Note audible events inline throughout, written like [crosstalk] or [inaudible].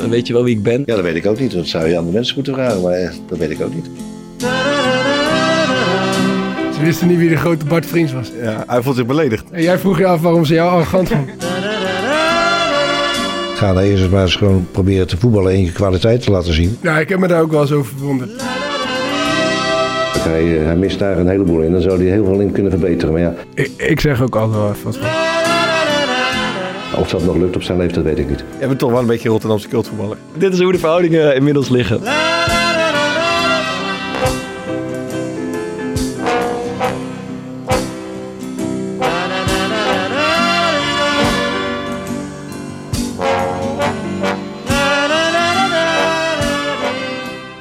Dan weet je wel wie ik ben. Ja, dat weet ik ook niet. Dat zou je aan de mensen moeten vragen, maar eh, dat weet ik ook niet. Ze wisten niet wie de grote Bart Vriends was. Ja, hij voelt zich beledigd. En jij vroeg je af waarom ze jou arrogant vonden. Ga dan eerst maar eens gewoon proberen te voetballen en je kwaliteit te laten zien. Ja, ik heb me daar ook wel eens over verwonderd. Hij, eh, hij mist daar een heleboel in. Dan zou hij heel veel in kunnen verbeteren. Maar ja, Ik, ik zeg ook altijd wel even wat. Of dat nog lukt op zijn leeftijd, weet ik niet. Jij bent toch wel een beetje Rotterdamse cultvoetballer. Dit is hoe de verhoudingen inmiddels liggen.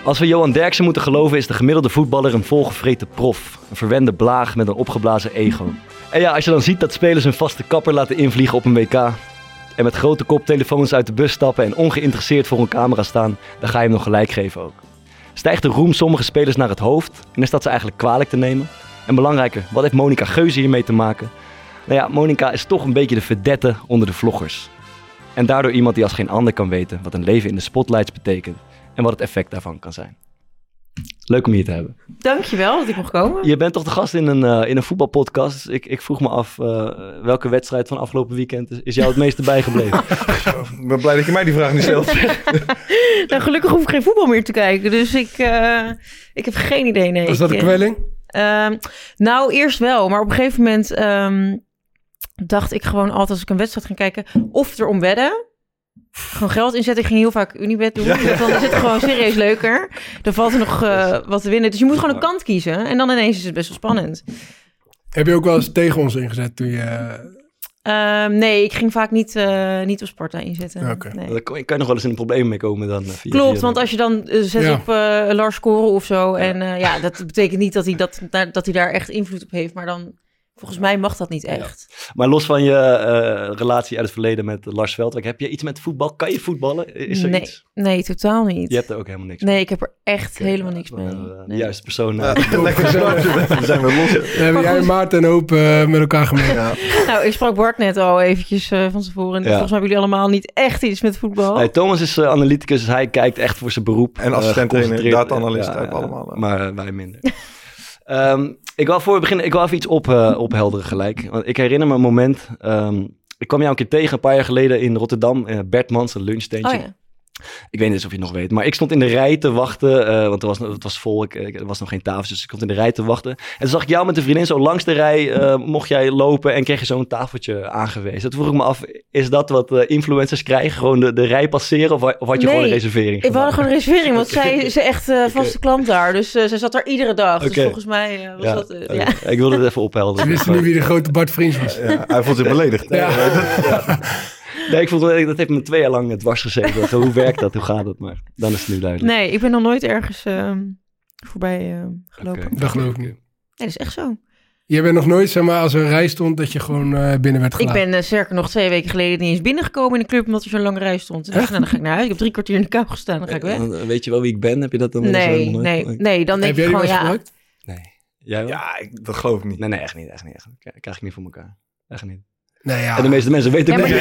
Als we Johan Derksen moeten geloven, is de gemiddelde voetballer een volgevreten prof. Een verwende blaag met een opgeblazen ego. En ja, als je dan ziet dat spelers hun vaste kapper laten invliegen op een WK. En met grote koptelefoons uit de bus stappen en ongeïnteresseerd voor een camera staan, dan ga je hem nog gelijk geven ook. Stijgt de roem sommige spelers naar het hoofd en is dat ze eigenlijk kwalijk te nemen? En belangrijker, wat heeft Monica Geuze hiermee te maken? Nou ja, Monica is toch een beetje de verdette onder de vloggers. En daardoor iemand die als geen ander kan weten wat een leven in de spotlights betekent en wat het effect daarvan kan zijn. Leuk om hier te hebben. Dankjewel dat ik mocht komen. Je bent toch de gast in een, eh, in een voetbalpodcast. Dus ik, ik vroeg me af, eh, welke wedstrijd van afgelopen weekend is, is jou het meeste bijgebleven? Ik ben blij dat je mij die vraag niet stelt. [laughs] Nou, gelukkig hoef ik geen voetbal meer te kijken. Dus ik, eh, ik heb geen idee. Nee. Was dat een kwelling? Ehm, nou, eerst wel. Maar op een gegeven moment ehm, dacht ik gewoon altijd als ik een wedstrijd ging kijken... of erom wedden. Gewoon geld inzetten. Ik ging heel vaak Unibet doen. Want dan is het gewoon serieus leuker. Dan valt er nog eh, wat te winnen. Dus je moet gewoon een kant kiezen. En dan ineens is het best wel spannend. Heb je ook wel eens tegen ons ingezet toen je... eh, Ehm, nee, ik ging vaak niet, eh, niet op Sparta inzetten. Oké. Nee. Kan kan je nog wel eens in een probleem mee komen dan. eh, via- Klopt, via- want als je dan eh, zet Ja. op eh, Lars scoren of zo. En eh, ja, dat betekent niet dat hij, dat, dat hij daar echt invloed op heeft. Maar dan, volgens mij mag dat niet echt. Maar los van je eh, relatie uit het verleden met Lars Veldwijk, heb je iets met voetbal? Kan je voetballen? Is er nee, iets? nee, totaal niet. Je hebt er ook helemaal niks Nee, ik heb er echt helemaal niks mee. De Nee. juiste persoon. Ja, eh, [laughs] lekker [laughs] zo. We zijn weer los. We [laughs] hebben jij en. Maarten een hoop eh, met elkaar gemeen. Ja. Nou, ik sprak Bart net al eventjes eh, van tevoren. En Ja. volgens mij hebben jullie allemaal niet echt iets met voetbal. Nee, Thomas is analyticus, dus hij kijkt echt voor zijn beroep. En assistent trainer, geconcentreerd. data-analyst, allemaal. Maar wij minder. Ehm, ik wil voor beginnen, ik wil even iets op, eh, ophelderen gelijk. Want ik herinner me een moment, ehm, ik kwam jou een keer tegen een paar jaar geleden in Rotterdam. eh, Bert Mans, een lunchtentje. oh. Ik weet niet eens of je het nog weet, maar ik stond in de rij te wachten, eh, want er was, het was vol, ik, ik- er was nog geen tafel, dus ik stond in de rij te wachten. En toen zag ik jou met een vriendin zo langs de rij, eh, mocht jij lopen en kreeg je zo'n tafeltje aangewezen. Toen vroeg ik me af, is dat wat eh, influencers krijgen, gewoon de, de rij passeren of, of had je Nee, gewoon een reservering Ik had gewoon een reservering, want [laughs] zij is echt eh, vaste klant daar. Dus eh, zij zat daar iedere dag. Dus Oké. volgens mij eh, was Ja, dat... eh, ja. Ik wilde het even Ze ophelderen. wisten niet wie de grote Bart Vriends was. Ja, hij voelt zich beledigd. [laughs] Nee, ik vond dat heeft me twee jaar lang dwars gezeten. Hoe werkt dat? Hoe gaat het? Maar dan is het nu duidelijk. Nee, ik ben nog nooit ergens ehm, voorbij eh, gelopen. Dat geloof ik niet. Nee, dat is echt zo. Je bent nog nooit, zeg maar, als er een rij stond, dat je gewoon eh, binnen werd Ik gelaten. ben eh, sterker nog twee weken geleden niet eens binnengekomen in de club omdat er zo'n lange rij stond. Dus ik dacht, nou, dan ga ik naar huis. Ik heb drie kwartier in de kou gestaan, dan ga ik weg. Eh, Weet je wel wie ik ben? Heb je dat dan wel Nee, nooit- nee, nee. Dan denk Heb wel gewoon, ja. gebruikt? Nee. Jij wel? Ja, ik, dat geloof ik niet. Nee, nee, echt niet. Echt niet. Echt niet. Krijg krijg ik niet voor elkaar. Echt niet. Nee, ja. En de meeste mensen weten Ja, maar- niet.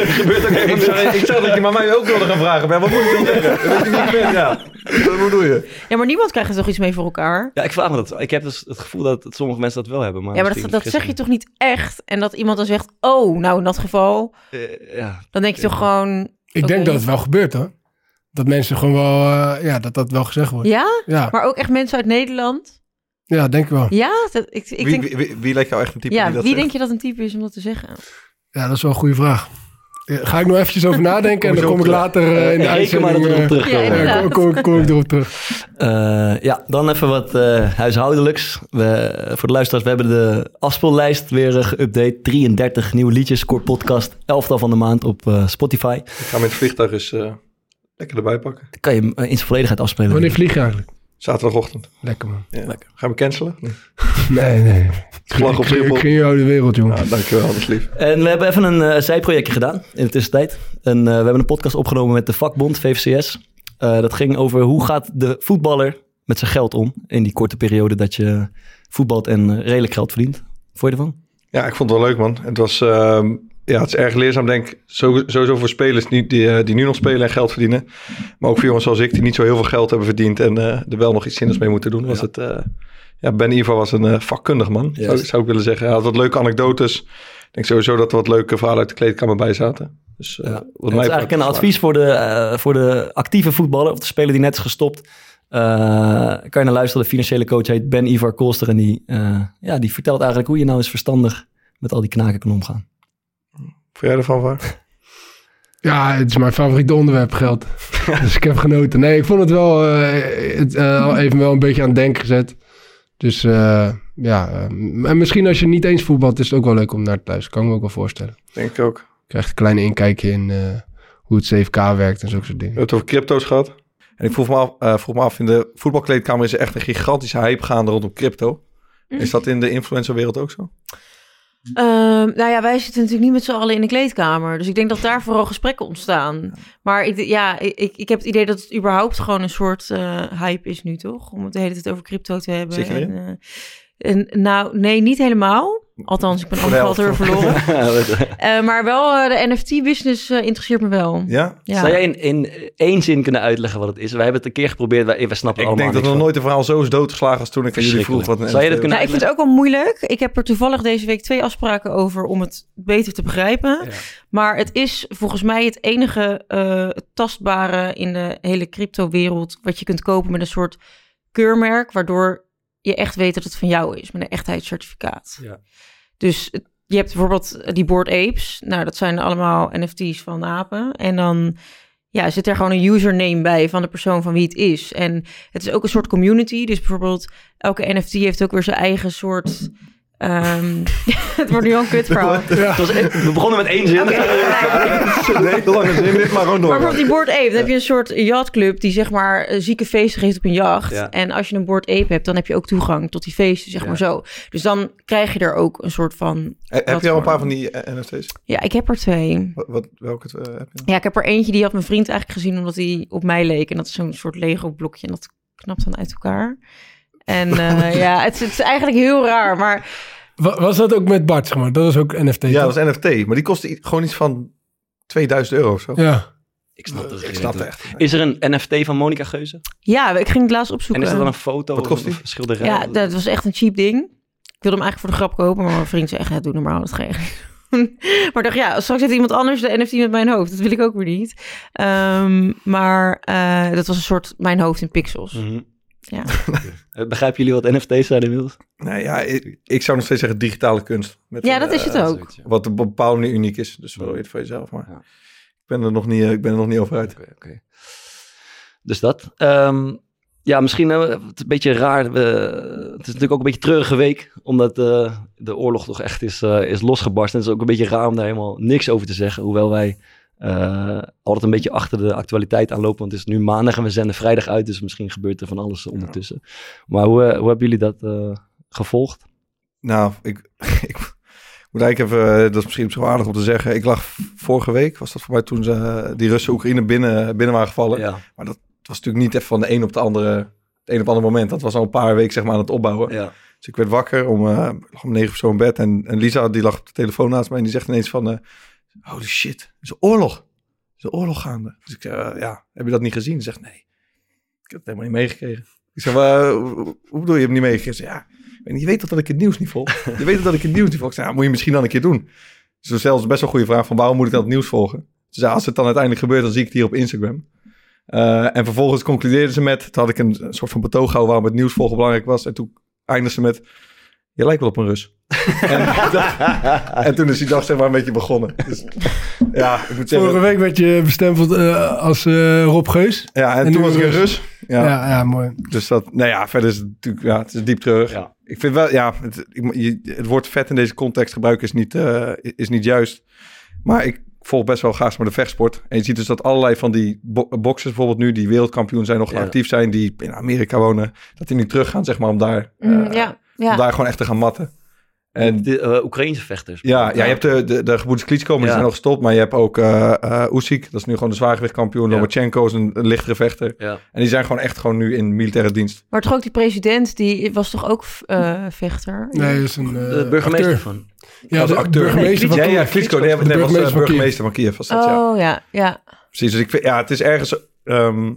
Er [laughs] gebeurt ook Ik zag, niks. ik dat je maar mij ook wilde gaan vragen. Maar wat moet ik dan zeggen? Dat weet je niet meer. Ja. Wat bedoel je? Ja, maar niemand krijgt er toch iets mee voor elkaar? Ja, ik vraag me dat. Ik heb dus het gevoel dat, dat sommige mensen dat wel hebben. Maar ja, maar dat, zeg je toch niet echt? En dat iemand dan zegt, oh, nou in dat geval. Eh, ja. dan denk je toch gewoon... Ik denk dat het wel gebeurt, hoor. Dat mensen gewoon wel, eh, ja, dat dat wel gezegd wordt. Ja? Ja, Maar ook echt mensen uit Nederland? Ja denk ik wel. Ja? Dat, ik, ik Wie, denk, wie, wie, wie lijkt jou echt een type ja, die dat wie zegt? denk je dat een type is om dat te zeggen? Ja, dat is wel een goede vraag. Ja, Ga ik nog eventjes over [laughs] nadenken en dan kom ik later eh, in de Eh, reken maar dat erop uitzending... eh, terugkomen. Ja, ja, inderdaad. kom, kom, kom ik erop terug. Eh, ja, dan even wat eh, huishoudelijks. We, voor de luisteraars, we hebben de afspeellijst weer eh, geüpdate. 33 nieuwe liedjes, kort podcast, elftal van de maand op eh, Spotify. Ik ga met het vliegtuig eens eh, lekker erbij pakken. Dan kan je hem eh, in zijn volledigheid afspelen. Wanneer vlieg je eigenlijk? Zaterdagochtend. Lekker, man. Ja. Gaan we cancelen? Nee. Nee, nee. Vlag op Schiphol. Ik jou de wereld, jongen. Ja, dankjewel, dat is lief. En we hebben even een eh, zijprojectje gedaan in de tussentijd. En, eh, we hebben een podcast opgenomen met de vakbond VVCS. Eh, dat ging over hoe gaat de voetballer met zijn geld om in die korte periode dat je voetbalt en redelijk geld verdient. Vond je ervan? Ja, ik vond het wel leuk, man. Het was, ehm, ja, het is erg leerzaam, denk ik. Sowieso voor spelers die, die, eh, die nu nog spelen en geld verdienen. Maar ook voor jongens zoals ik, die niet zo heel veel geld hebben verdiend en eh, er wel nog iets zinnigs mee moeten doen. Was het, eh, ja, ben Ivar was een vakkundig man, zou, Juist. zou ik willen zeggen. Hij had wat leuke anekdotes. Ik denk sowieso dat er wat leuke verhalen uit de kleedkamer bij zaten. Dus Ja. wat mij is eigenlijk een advies voor de, voor de actieve voetballer of de speler die net is gestopt. Kan je naar luisteren. De financiële coach heet Ben Ivar Kolster. En die, ja, die vertelt eigenlijk hoe je nou eens verstandig met al die knaken kan omgaan. Vond jij ervan, Var? Ja, het is mijn favoriete onderwerp, geld. [laughs] dus ik heb genoten. Nee, ik vond het wel eh, het, eh, even wel een beetje aan het denken gezet. Dus eh, ja, eh, en misschien als je niet eens voetbalt, is het ook wel leuk om naar te luisteren. Kan ik me ook wel voorstellen. Denk ik ook. Krijgt een kleine inkijkje in eh, hoe het CFK werkt en zulke soort We dingen. hebben het over crypto's gehad. En ik vroeg me af, eh, vroeg me af in de voetbalkleedkamer is er echt een gigantische hype gaande rondom crypto. Is dat in de influencerwereld ook zo? Ehm, nou ja, wij zitten natuurlijk niet met z'n allen in de kleedkamer. Dus ik denk dat daar vooral gesprekken ontstaan. Maar ik, ja, ik, ik heb het idee dat het überhaupt gewoon een soort eh, hype is nu, toch? Om het de hele tijd over crypto te hebben. Je en, eh, en, nou, nee, niet helemaal. Althans, ik ben uur verloren. [laughs] Eh, maar wel, eh, de NFT-business interesseert me wel. Ja? Ja. Zou jij in, in één zin kunnen uitleggen wat het is? Wij hebben het een keer geprobeerd. Wij, wij snappen Ik allemaal denk dat nog nooit een verhaal zo is doodgeslagen als toen ik aan jullie vroeg wat een Zou je dat kunnen Nou, ik vind het ook wel moeilijk. Ik heb er toevallig deze week twee afspraken over om het beter te begrijpen. Ja. Maar het is volgens mij het enige eh, tastbare in de hele crypto-wereld wat je kunt kopen met een soort keurmerk, waardoor je echt weet dat het van jou is, met een echtheidscertificaat. Ja. Dus je hebt bijvoorbeeld die Board Apes. Nou, dat zijn allemaal NFT's van apen. En dan ja, zit er gewoon een username bij van de persoon van wie het is. En het is ook een soort community. Dus bijvoorbeeld elke NFT heeft ook weer zijn eigen soort... ehm, [laughs] het wordt nu al een [laughs] was echt- we begonnen met één zin. Oké, [laughs] nou, lange zin dit, maar gewoon door. Maar bijvoorbeeld die Board Ape, dan heb je een soort yachtclub die zeg maar eh, zieke feesten geeft op een jacht. Ja. En als je een Board Ape hebt, dan heb je ook toegang tot die feesten, zeg Ja. maar zo. Dus dan krijg je er ook een soort van... Heb je al een paar van die eh, NFT's? Ja, ik heb er twee. Wat, wat, welke eh, heb je? Ja, ik heb er eentje, die had mijn vriend eigenlijk gezien omdat hij op mij leek. En dat is zo'n soort Lego blokje en dat knapt dan uit elkaar. En eh, [laughs] ja, het, het is eigenlijk heel raar, maar Wa- Was dat ook met Bart, zeg maar? Dat was ook NFT, Ja, toch? dat is NFT. Maar die kostte gewoon iets van 2000 euro of zo. Ja. Ik snap het. Ik snap het echt. Is er een NFT van Monica Geuze? ja, ik ging het laatst En opzoeken. is dat dan een foto Wat of kost een die? schilderij? Ja, dat was echt een cheap ding. Ik wilde hem eigenlijk voor de grap kopen, maar mijn vriend zei echt, ja, doe normaal, dat ga je niet doen. [laughs] Maar dacht, ja, straks heeft iemand anders de NFT met mijn hoofd. Dat wil ik ook weer niet. Ehm, maar eh, dat was een soort mijn hoofd in pixels. Mhm. Ja. [laughs] Eh, Begrijpen jullie wat NFT's zijn inmiddels? Nee, ja, ik, ik zou nog steeds zeggen digitale kunst. Met Ja, een, dat is het eh, ook. Wat op een bepaalde manier uniek is. Dus wel weet voor jezelf. Maar Ja. ik, ben er nog niet, eh, ik ben er nog niet over uit. Oké, oké. Dus dat. Ehm, ja, misschien het is een beetje raar. We, het is natuurlijk ook een beetje treurige week. Omdat eh, de oorlog toch echt is, eh, is losgebarsten. Het is ook een beetje raar om daar helemaal niks over te zeggen. Hoewel wij eh, altijd een beetje achter de actualiteit aanlopen. Want het is nu maandag en we zenden vrijdag uit. Dus misschien gebeurt er van alles ondertussen. Maar hoe, eh, hoe hebben jullie dat eh, gevolgd? Nou, ik, [laughs] ik moet eigenlijk even, dat is misschien zo aardig om te zeggen. Ik lag vorige week, was dat voor mij toen ze, die Russen Oekraïne binnen, binnen waren gevallen. Ja, Maar dat was natuurlijk niet even van de een op de andere, het een op het andere moment. Dat was al een paar weken zeg maar aan het opbouwen. ja. Dus ik werd wakker om, om negen uur zo in bed. En, en Lisa die lag op de telefoon naast mij en die zegt ineens van, holy shit, is een oorlog. Is een oorlog gaande. Dus ik zeg, eh, ja, heb je dat niet gezien? Ze zegt, nee, ik heb het helemaal niet meegekregen. Ik zeg, "Maar, hoe, bedoel je, het niet meegekregen? Ja, je weet toch dat ik het nieuws niet volg? Je weet toch dat ik het nieuws niet volg? Ik zeg, ja, moet je misschien dan een keer doen. Ze best wel een goede vraag van, waarom moet ik dan het nieuws volgen? Ze zei, als het dan uiteindelijk gebeurt, dan zie ik het hier op Instagram. Eh, en vervolgens concludeerde ze met, toen had ik een, soort van betoog waarom het nieuws volgen belangrijk was. En toen eindigde ze met, je lijkt wel op een Rus. [laughs] en, dat- en toen is die dag zeg maar een beetje begonnen. Dus, ja, ik moet Vorige zeggen. week werd je bestempeld eh, als eh, Rob Geus. Ja, en, en toen was ik een Rus. Ja, Ja, ja, mooi. Dus dat, nou ja, verder is het natuurlijk, ja, het is diep terug. Ja. Ik vind wel, ja, het, ik- je- het woord vet in deze context gebruiken is niet, eh, is niet juist. Maar ik volg best wel graag maar de vechtsport. En je ziet dus dat allerlei van die bo boxers bijvoorbeeld nu, die wereldkampioen zijn, nog Ja. actief zijn, die in Amerika wonen, dat die nu teruggaan, zeg maar, om daar, Mm, eh, ja, om daar gewoon echt te gaan matten. En De eh, Oekraïnse vechters. ja, ja, je hebt de, de, de gebroeders Klitschko, maar die zijn nog gestopt. Maar je hebt ook eh eh Usyk, dat is nu gewoon de zwaargewichtkampioen. Ja. Lomachenko is een, een lichtere vechter. Ja. En die zijn gewoon echt gewoon nu in militaire dienst. Maar toch ook die president, die was toch ook eh, vechter? Nee, dat is een uh, De burgemeester acteur. van. Ja, Als de acteur. burgemeester van Ja, ja. Klitschko. Nee, De nee, was burgemeester van Kiev. burgemeester van Kiev. Was dat, ja. Oh ja, ja. Precies, dus ik vind, ja, het is ergens, ehm,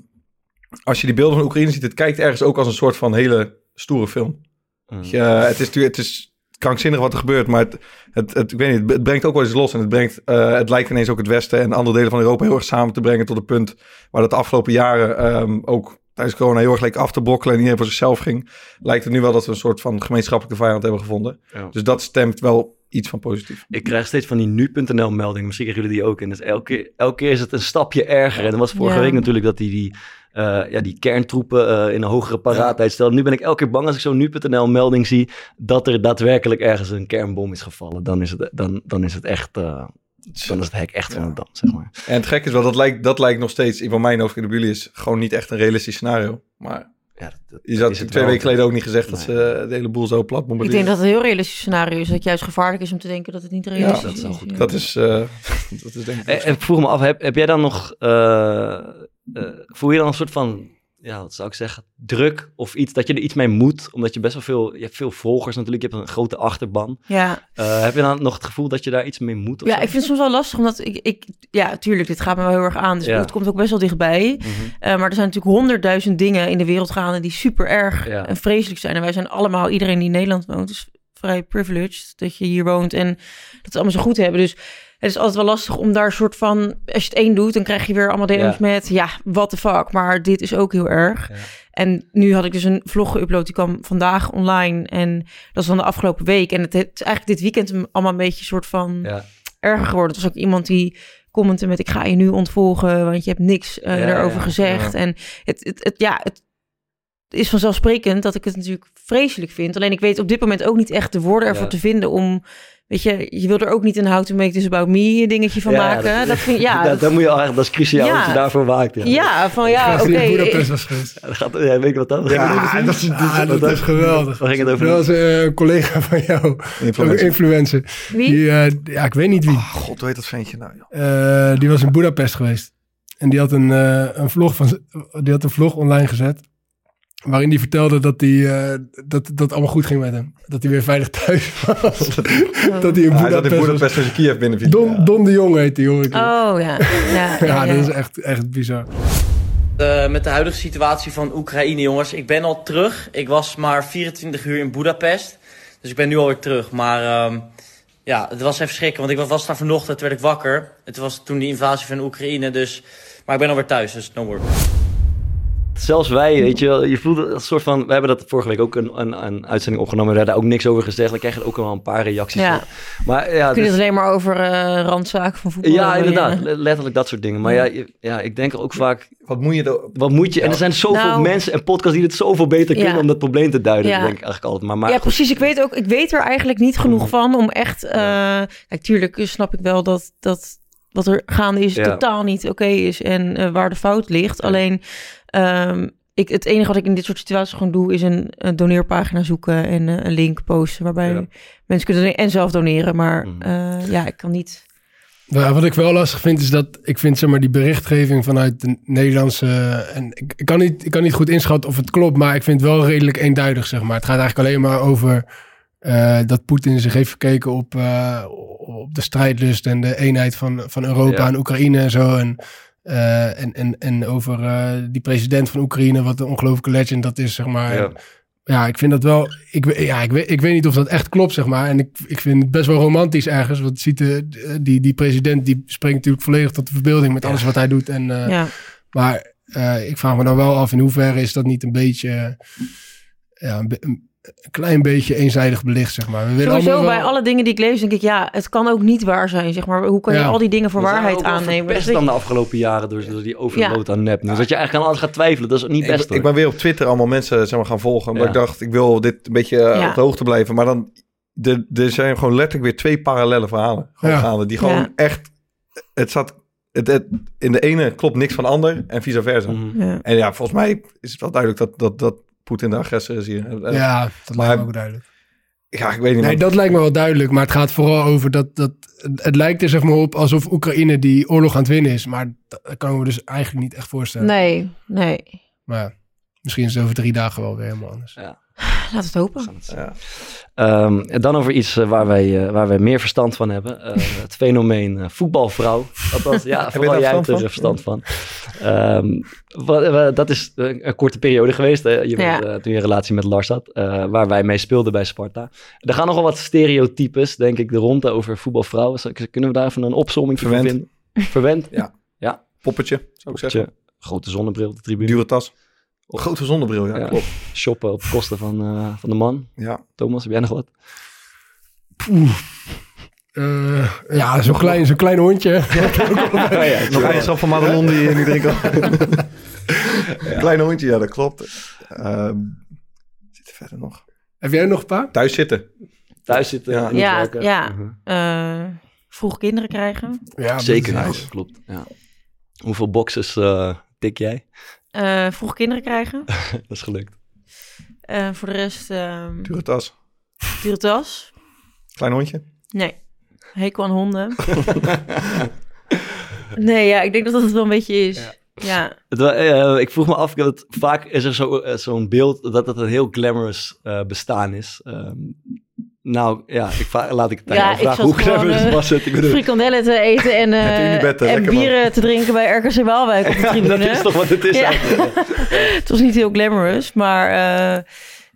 als je die beelden van Oekraïne ziet, het kijkt ergens ook als een soort van hele stoere film. Mm. Ja, het is natuurlijk, het is krankzinnig wat er gebeurt, maar het, het, het, ik weet niet, het brengt ook wel eens los en het brengt, eh, het lijkt ineens ook het Westen en andere delen van Europa heel erg samen te brengen tot een punt waar dat de afgelopen jaren ehm, ook tijdens corona heel erg leek af te brokkelen en iedereen voor zichzelf ging, lijkt het nu wel dat we een soort van gemeenschappelijke vijand hebben gevonden. Ja. Dus dat stemt wel iets van positief. Ik krijg steeds van die nu.nl meldingen. Misschien krijgen jullie die ook. En dus elke, keer- elke keer is het een stapje erger. En dat was vorige Ja. week natuurlijk dat die, die, eh, ja, die kerntroepen eh, in een hogere paraatheid stellen. Nu ben ik elke keer bang als ik zo'n nu.nl melding zie dat er daadwerkelijk ergens een kernbom is gevallen. Dan is het, dan, dan is het echt, eh, dan is het hek echt van de dans, zeg maar. En het gekke is wel, dat lijkt, dat lijkt nog steeds, in van mijn hoofd, in de jullie is gewoon niet echt een realistisch scenario. Maar Ja, dat- dat je het twee weken geleden ook niet gezegd dat Nee. ze de hele boel zo plat Ik bombarderen. denk dat het een heel realistisch scenario is. Dat het juist gevaarlijk is om te denken dat het niet realistisch dat is. goed Ja. Dat is, eh, [laughs] dat is denk ik... Ik vroeg me af, heb, heb jij dan nog, eh, eh, voel je dan een soort van, ja, wat zou ik zeggen, druk of iets, dat je er iets mee moet, omdat je best wel veel, je hebt veel volgers natuurlijk, je hebt een grote achterban. Ja. Eh, heb je dan nog het gevoel dat je daar iets mee moet? Of ja, zo? ik vind het soms wel lastig, omdat ik, ik... Ja, tuurlijk, dit gaat me wel heel erg aan. Dus Ja. het komt ook best wel dichtbij. Eh, maar er zijn natuurlijk honderdduizend dingen in de wereld gaande die super erg Ja. en vreselijk zijn. En wij zijn allemaal, iedereen die in Nederland woont, is vrij privileged dat je hier woont en dat we allemaal zo goed hebben. Dus het is altijd wel lastig om daar een soort van, als je het één doet, dan krijg je weer allemaal DM's Ja. met, ja, what the fuck, maar dit is ook heel erg. Ja. En nu had ik dus een vlog geüpload, die kwam vandaag online en dat is dan de afgelopen week. En het, is eigenlijk dit weekend allemaal een beetje een soort van Ja. erger geworden. Het was ook iemand die commentte met ik ga je nu ontvolgen, want je hebt niks eh Ja, ja, gezegd. En het, het, het, ja, het is vanzelfsprekend dat ik het natuurlijk vreselijk vind. Alleen ik weet op dit moment ook niet echt de woorden ervoor te vinden om... Weet je, je wil er ook niet een how to make this about me dingetje van Ja, maken. Dat, vind ja, dat, [laughs] dat- dat moet je al echt, dat is cruciaal Ja. dat je daarvoor waakt. Ja, ja, van Ik ja, oké. in Budapest ik- was geweest. Ja, dat gaat, ja, weet je wat dan? Ja, [laughs] dat is, ah, dat is geweldig. Waar ging het over? Dat was eh, een collega van jou, een Influencer. influencer. Wie? Die, eh, ja, ik weet niet wie. Oh, God, heet dat ventje nou? joh? Eh, die was in Budapest geweest. En die had een, eh, een, vlog van, die had een vlog online gezet. Waarin hij vertelde dat, die, eh, dat dat allemaal goed ging met hem. Dat hij weer veilig thuis [laughs] was. dat hij in Ja, hij in Budapest was. Kiev binnen. Don, Don de Jong heet die, hoor ik. Oh ja. Ja, ja, [laughs] ja, ja. dat is echt, echt bizar. Eh, met de huidige situatie van Oekraïne, jongens. Ik ben al terug. Ik was maar 24 uur in Budapest. Dus ik ben nu alweer terug. Maar ehm, ja, het was even schrikken. Want ik was daar vanochtend, werd ik wakker. Het was toen die invasie van Oekraïne. Dus, maar ik ben alweer thuis, dus no worry. Zelfs wij, weet je wel, je voelde een soort van... We hebben dat vorige week ook een, een, een uitzending opgenomen. We hebben daar ook niks over gezegd. Dan krijg je ook wel een paar reacties Ja. op. Maar ja, Kun je dus- het alleen maar over eh, randzaken van voetbal ja, inderdaad. le- Letterlijk dat soort dingen. Maar ja, ja ik denk er ook vaak... Wat moet je er... Wat moet je... En er zijn zoveel Nou- mensen en podcasts die het zoveel beter Ja. kunnen... om dat probleem te duiden, Ja. denk ik eigenlijk altijd. Maar, maar ja, goed. precies. Ik weet ook, ik weet er eigenlijk niet genoeg van om echt. eh kijk, tuurlijk snap ik wel dat, dat wat er gaande is Ja. totaal niet oké is en eh, waar de fout ligt. Ja. Alleen, ehm, ik, het enige wat ik in dit soort situaties gewoon doe, is een, een doneerpagina zoeken en eh, een link posten waarbij Ja. mensen kunnen doneren en zelf doneren. Maar Mhm. eh, ja, ik kan niet. Ja, wat ik wel lastig vind is dat ik vind zeg maar die berichtgeving vanuit de Nederlandse en ik, ik kan niet ik kan niet goed inschatten of het klopt, maar ik vind het wel redelijk eenduidig zeg maar. Het gaat eigenlijk alleen maar over eh, dat Poetin zich heeft verkeken op, eh, op de strijdlust en de eenheid van, van Europa Ja. en Oekraïne en zo en eh, en, en, en over eh, die president van Oekraïne, wat een ongelooflijke legend dat is, zeg maar. Ja. Ik vind dat wel. Ik, ja, ik, weet, ik weet niet of dat echt klopt, zeg maar. En ik, ik vind het best wel romantisch ergens. Want ziet de, die, die president die spreekt natuurlijk volledig tot de verbeelding met alles wat hij doet. En, eh, ja. Maar eh, ik vraag me dan wel af in hoeverre is dat niet een beetje. ja, een, een klein beetje eenzijdig belicht, zeg maar. We willen Sowieso allemaal bij alle dingen die ik lees, denk ik, ja, het kan ook niet waar zijn. Zeg maar, hoe kan je al die dingen voor waarheid aannemen? verpest Dus dan de afgelopen jaren door, door die overload aan nep. Dus dat je eigenlijk aan alles gaat twijfelen, dat is niet best Ik, ben weer op Twitter allemaal mensen zeg maar, gaan volgen. Omdat Ja. ik dacht, ik wil dit een beetje eh, Ja. op de hoogte blijven. Maar dan, de, er zijn gewoon letterlijk weer twee parallele verhalen. Gewoon Ja. gaande, die gewoon Ja. echt... Het zat... Het, het- in de ene klopt niks van de ander en vice versa. Mhm. Ja. En ja, volgens mij is het wel duidelijk dat, dat, dat Poetin de agressor is hier. En- Ja, dat Maar- lijkt me ook duidelijk. Ja, ik weet niet. Nee, dat lijkt me wel duidelijk. Maar het gaat vooral over dat... dat het lijkt er zeg maar op alsof Oekraïne die oorlog aan het winnen is. Maar dat kan ik me dus eigenlijk niet echt voorstellen. Nee, nee. Maar ja, misschien is het over drie dagen wel weer helemaal anders. Laten [sighs] we het hopen. Ja. Ehm, en dan over iets eh, waar, wij, eh, waar wij meer verstand van hebben. Eh, [laughs] het fenomeen eh, voetbalvrouw. Althans, ja, [laughs] je vooral daar jij hebt er verstand verstand van. Ehm, wat, dat is een, een korte periode geweest. hè. je bent, Ja. eh, toen je een relatie met Lars had. eh, waar wij mee speelden bij Sparta. Er gaan nogal wat stereotypes, denk ik, de ronde over voetbalvrouwen. Kunnen we daar even een opzomming Verwend. vinden? Verwend? [laughs] Poppetje, zou ik zeggen. Grote zonnebril op de tribune. Dure tas. Grote zonnebril, ja, Ja. klopt. Shoppen op kosten van, eh, van de man. Ja. Thomas, heb jij nog wat? Eh, ja, zo'n klein, zo'n klein hondje. [laughs] Nog ijsap van Madelon die je niet drinken [laughs] Klein hondje, ja, dat klopt. Ehm zit er verder nog? Heb jij nog een paar? Thuis zitten. Thuis zitten Ja. Ja, ja. Mhm. Eh, vroeg kinderen krijgen. Ja, Zeker, nice. klopt. Ja. Hoeveel boxes eh, tik jij? Eh, vroeg kinderen krijgen. [laughs] Dat is gelukt. Eh, voor de rest, ehm Dure tas. dure tas. Klein hondje. Nee, hekel aan honden. [laughs] nee, ja, ik denk dat dat het wel een beetje is. Ja, Het, wa- eh, ik vroeg me af, dat vaak is er zo, zo'n beeld dat het een heel glamorous eh, bestaan is. Ehm, nou ja, ik laat ik het Ja, jou ik vragen. Hoe eh, was het? Ik bedoel, frikandellen te eten en, eh, en man. bieren te drinken bij RKC Waalwijk op de tribune. dat is toch wat het is Ja. eigenlijk. [laughs] Het was niet heel glamorous, maar eh,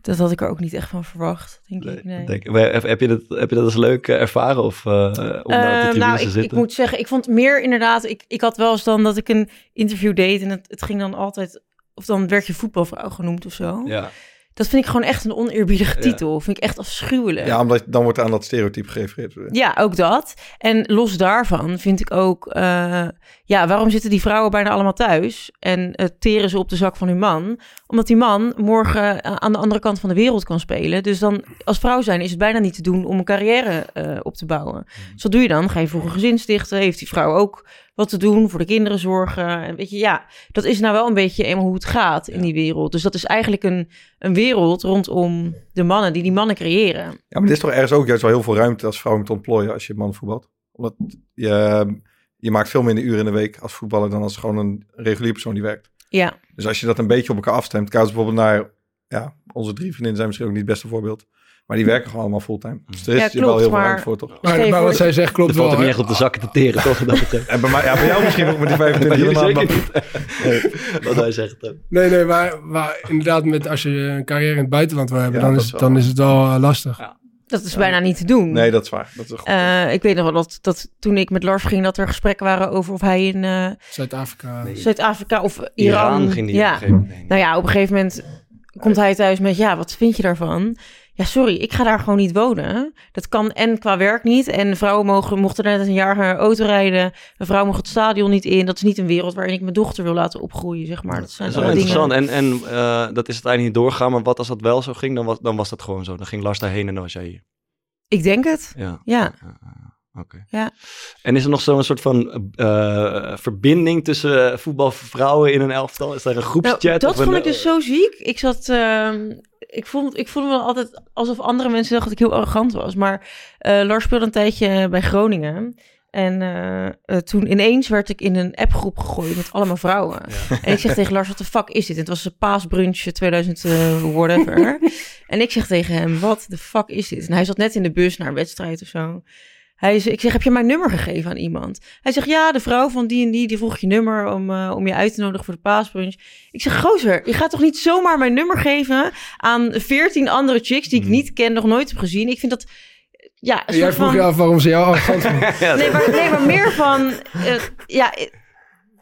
dat had ik er ook niet echt van verwacht, denk ik. Nee. Denk, maar heb, je dat, heb je dat als leuk eh, ervaren? Of eh, om daar op de Eh, tribune nou, te ik, zitten? ik moet zeggen, ik vond meer inderdaad... Ik, ik had wel eens dan dat ik een interview deed en het, het ging dan altijd... Of dan werd je voetbalvrouw genoemd of zo. Ja. Dat vind ik gewoon echt een oneerbiedige Ja. titel. Vind ik echt afschuwelijk. Ja, omdat dan wordt aan dat stereotype gerefereerd. Ja, ook dat. En los daarvan vind ik ook... eh, ja, waarom zitten die vrouwen bijna allemaal thuis... en eh, teren ze op de zak van hun man? Omdat die man morgen eh, aan de andere kant van de wereld kan spelen. Dus dan, als vrouw zijn, is het bijna niet te doen... om een carrière eh, op te bouwen. Dus wat doe je dan? Ga je vroeg een gezin stichten? Heeft die vrouw ook wat te doen? Voor de kinderen zorgen? En weet je, ja, dat is nou wel een beetje eenmaal hoe het gaat in die wereld. Dus dat is eigenlijk een, een wereld rondom de mannen... die die mannen creëren. Ja, maar er is toch ergens ook juist wel heel veel ruimte als vrouw om te ontplooien als je man voetbalt. Omdat je, je maakt veel minder uren in de week als voetballer dan als gewoon een regulier persoon die werkt. Ja, Dus als je dat een beetje op elkaar afstemt, kijk bijvoorbeeld naar, ja, onze drie vriendinnen zijn misschien ook niet het beste voorbeeld. Maar die werken gewoon allemaal fulltime. Dus er is Ja, je klopt, wel heel veel maar- ruimte voor, toch? Maar, wat zij zegt klopt valt wel. er niet echt op de zakken te teren, toch? En [laughs] bij, mij, ja, bij jou misschien ook met die 25 Bij jullie maand. zeker maar- niet. [laughs] Wat hij zegt. Nee, nee, maar, maar inderdaad, met, als je een carrière in het buitenland wil hebben, Ja, dan, is, dan wel- is het wel eh, lastig. Ja. Dat is bijna niet te doen. Nee, dat is waar. Dat is. Eh, ik weet nog wel dat, dat toen ik met Lars ging, dat er gesprekken waren over of hij in eh, Zuid-Afrika. Zuid-Afrika of Iran. Iran ging die op ja. een gegeven moment. Nou ja, op een gegeven moment komt hij thuis met, ja, wat vind je daarvan? Ja, sorry, ik ga daar gewoon niet wonen. Dat kan en qua werk niet. En vrouwen mogen, mochten net een jaar auto rijden. Een vrouw mag het stadion niet in. Dat is niet een wereld waarin ik mijn dochter wil laten opgroeien, zeg maar. Dat zijn Dat is wel allemaal dingen. interessant. En, en eh, dat is uiteindelijk niet doorgaan. Maar wat als dat wel zo ging, dan was, dan was dat gewoon zo. Dan ging Lars daarheen en dan was jij hier. Ik denk het. Ja. Ja. Oké. Ja. En is er nog zo'n soort van eh, verbinding tussen eh, voetbalvrouwen in een elftal? Is daar een Nou, groepschat? dat of een, vond ik dus eh, zo ziek. Ik zat, ehm, ik vond, ik voelde me altijd alsof andere mensen dachten dat ik heel arrogant was. Maar eh, Lars speelde een tijdje bij Groningen. En eh, eh, toen ineens werd ik in een appgroep gegooid met allemaal vrouwen. En ik zeg tegen Lars, wat de fuck is dit? En het was een paasbrunch 2000 eh, whatever. [laughs] en ik zeg tegen hem, wat de fuck is dit? En hij zat net in de bus naar een wedstrijd of zo. Hij zei, ik zeg, heb je mijn nummer gegeven aan iemand? Hij zegt, ja, de vrouw van die en die, die vroeg je nummer om, eh, om je uit te nodigen voor de paasbrunch. Ik zeg, gozer, je gaat toch niet zomaar mijn nummer geven aan veertien andere chicks die ik niet ken, nog nooit heb gezien. Ik vind dat, ja, een En jij soort vroeg van... je af waarom ze jou [laughs] arrogant. Nee, maar, nee, maar meer van... eh, ja, eh,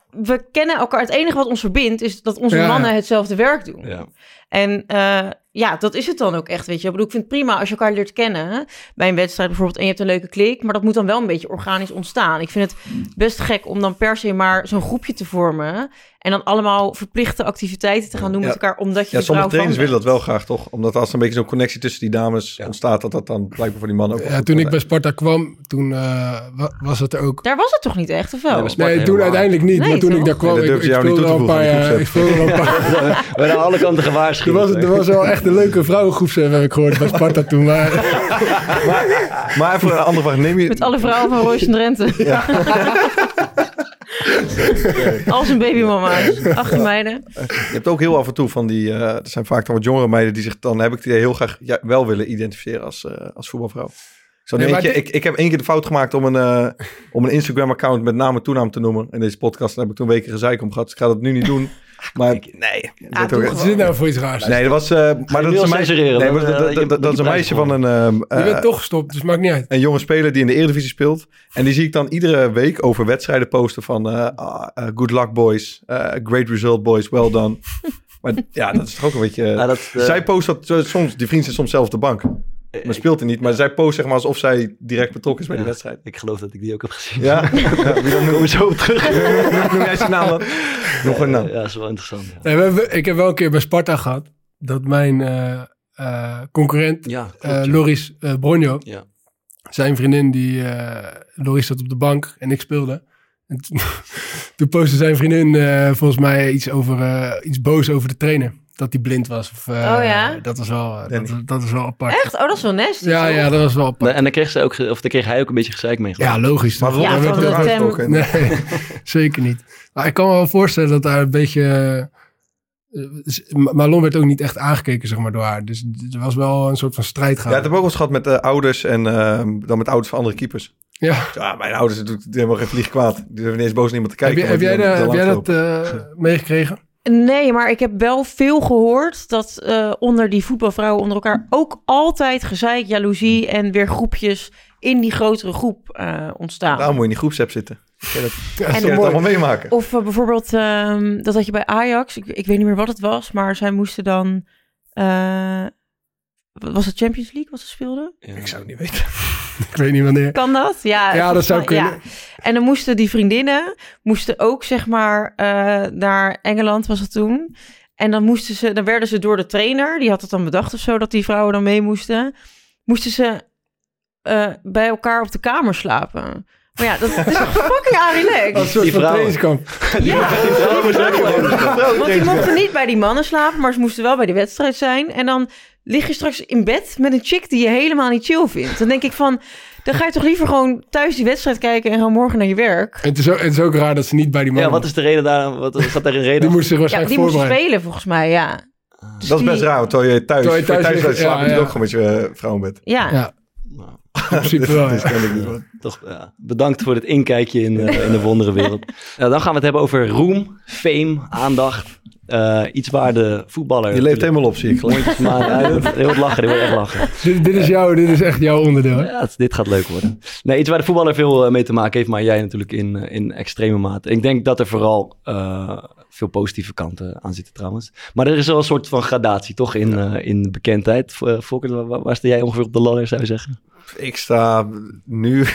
we kennen elkaar. Het enige wat ons verbindt is dat onze Ja, ja. mannen hetzelfde werk doen. Ja. En eh, ja, dat is het dan ook echt, weet je. Ik bedoel, ik vind het prima als je elkaar leert kennen bij een wedstrijd bijvoorbeeld en je hebt een leuke klik, maar dat moet dan wel een beetje organisch ontstaan. Ik vind het best gek om dan per se maar zo'n groepje te vormen En dan allemaal verplichte activiteiten te gaan doen Ja. met elkaar, omdat je Ja, sommige trainers van willen dat wel graag, toch? Omdat als er een beetje zo'n connectie tussen die dames Ja. ontstaat, dat dat dan blijkbaar voor die mannen ook Ja, toen ik bij Sparta kwam, toen eh, wa- was het er ook. Daar was het toch niet echt, of wel? Nee, bij Sparta Nee, toen helemaal. uiteindelijk niet. Nee, maar toen toch? ik daar kwam, Nee, ik, ik jou niet speelde toe al te een [laughs] paar jaar. Ik speelde al een paar We alle kanten Er gewaarschuwd. was, er was wel echt een leuke vrouwengroepsef, heb ik gehoord, bij Sparta toen. Maar [laughs] Maar even een andere vraag. Neem je... Met alle vrouwen van en Drenthe. [laughs] [laughs] Als een babymama's. Acht meiden. Je hebt ook heel af en toe van die... eh er zijn vaak dan wat jongere meiden die zich dan... heb ik het idee heel graag ja, wel willen identificeren als, eh, als voetbalvrouw. Zo Nee, maar eentje, dit- ik, ik heb één keer de fout gemaakt om een, eh, om een Instagram-account met naam en toenaam te noemen. In deze podcast daar heb ik toen weken gezeik om gehad. Dus ik ga dat nu niet doen. [laughs] Maar nee. dat doe ook- wat is dit nou voor iets raars? Nee, dat was... eh, maar dat is een meisje, nee, maar dat, eh, dat, dat, dat is een meisje van een... ehm, Je eh, bent toch gestopt, dus maakt niet uit. een jonge speler die in de Eredivisie speelt. En die zie ik dan iedere week over wedstrijden posten van... eh, ah, eh, good luck boys, eh, great result boys, well done. [laughs] maar ja, dat is toch ook een beetje... Ja, dat, eh, zij post dat eh, soms, die vriend zit soms zelf op de bank. Maar speelt er niet. Maar zij post zeg maar alsof zij direct betrokken is bij Ja. die wedstrijd. Ik geloof dat ik die ook heb gezien. Ja, [laughs] ja wie dan noem je zo op terug. [laughs] Noem jij zijn naam dan? Nog een naam. Ja, dat is wel interessant. Ja, Nee, we hebben- ik heb wel een keer bij Sparta gehad dat mijn eh, eh, concurrent ja, eh, klopt, ja. Loris eh Bronjo, Ja. zijn vriendin, die eh Loris zat op de bank en ik speelde. En [laughs] toen, postte zijn vriendin eh, volgens mij iets, over, eh, iets boos over de trainer. Dat hij blind was. Of, eh, Oh ja? Dat was wel, dat, dat is wel apart. Echt? Oh, dat is wel nasty. Ja, toch? ja, dat was wel apart. En dan kreeg, ze ook, of dan kreeg hij ook een beetje gezeik mee. geloof Ja, logisch. Maar toch? Ja, dat het hem- aangesproken? Nee, [laughs] zeker niet. Maar ik kan me wel voorstellen dat daar een beetje... eh, Malon werd ook niet echt aangekeken, zeg maar, door haar. Dus er was wel een soort van strijd Ja, gaan. het heb ik ook wel eens gehad met eh, ouders en ehm, dan met ouders van andere keepers. Ja. Ja, mijn ouders doen helemaal geen vlieg kwaad. Die durven niet eens boos naar iemand te Heb, kijken. je- heb jij, de- heb dat eh, meegekregen? Nee, maar ik heb wel veel gehoord dat eh, onder die voetbalvrouwen onder elkaar ook altijd gezeik, jaloezie en weer groepjes in die grotere groep eh, ontstaan. Daarom moet je in die groepsapp zitten. Ik kan het, Ja, En het allemaal meemaken. Of eh, bijvoorbeeld, ehm, dat had je bij Ajax, ik, ik weet niet meer wat het was, maar zij moesten dan, eh, was het Champions League wat ze speelden? Ja. Ik zou het niet weten. [laughs] [laughs] Ik weet niet wanneer. Kan dat? Ja, Ja, dat zou kunnen. ja. En dan moesten die vriendinnen, moesten ook zeg maar eh, naar Engeland was het toen. En dan moesten ze, dan werden ze door de trainer, die had het dan bedacht of zo, dat die vrouwen dan mee moesten. Moesten ze eh, bij elkaar op de kamer slapen. Maar ja, dat is toch fucking Als een relaxed. soort Die van vrouwen. trainingskamp. [laughs] Ja, die vrouwen. Want die mochten niet bij die mannen slapen, maar ze moesten wel bij die wedstrijd zijn. En dan lig je straks in bed met een chick die je helemaal niet chill vindt. Dan denk ik van, dan ga je toch liever gewoon thuis die wedstrijd kijken en gewoon morgen naar je werk. En het is, ook, het is ook raar dat ze niet bij die man Ja, wat is de reden daar? Wat zat daar een reden? Die moest zich Ja, waarschijnlijk die moesten voorbereiden. spelen volgens mij, ja. Dus Dat is best die- raar, want terwijl je thuis, Terwijl je thuis thuis ja, je ja. ook gewoon met je eh, vrouw in bed. Ja. Ja, Nou, in principe [laughs] wel. Dus ja. kan ik niet doen. toch, ja. Bedankt voor dit inkijkje in, eh, in de wonderenwereld. Ja, [laughs] dan gaan we het hebben over roem, fame, aandacht. Eh, iets waar de voetballer... Je leeft helemaal op, zie ik. gelijk. Wordt lachen, wordt echt lachen. Dit, dit, is jouw, dit is echt jouw onderdeel. Hè? Ja, het- dit gaat leuk worden. Nee, iets waar de voetballer veel eh, mee te maken heeft, maar jij natuurlijk in, eh, in extreme mate. Ik denk dat er vooral eh, veel positieve kanten aan zitten trouwens. Maar er is wel een soort van gradatie, toch, in, eh, in bekendheid. Volker, waar, waar sta jij ongeveer op de ladder, zou je zeggen? Ik sta nu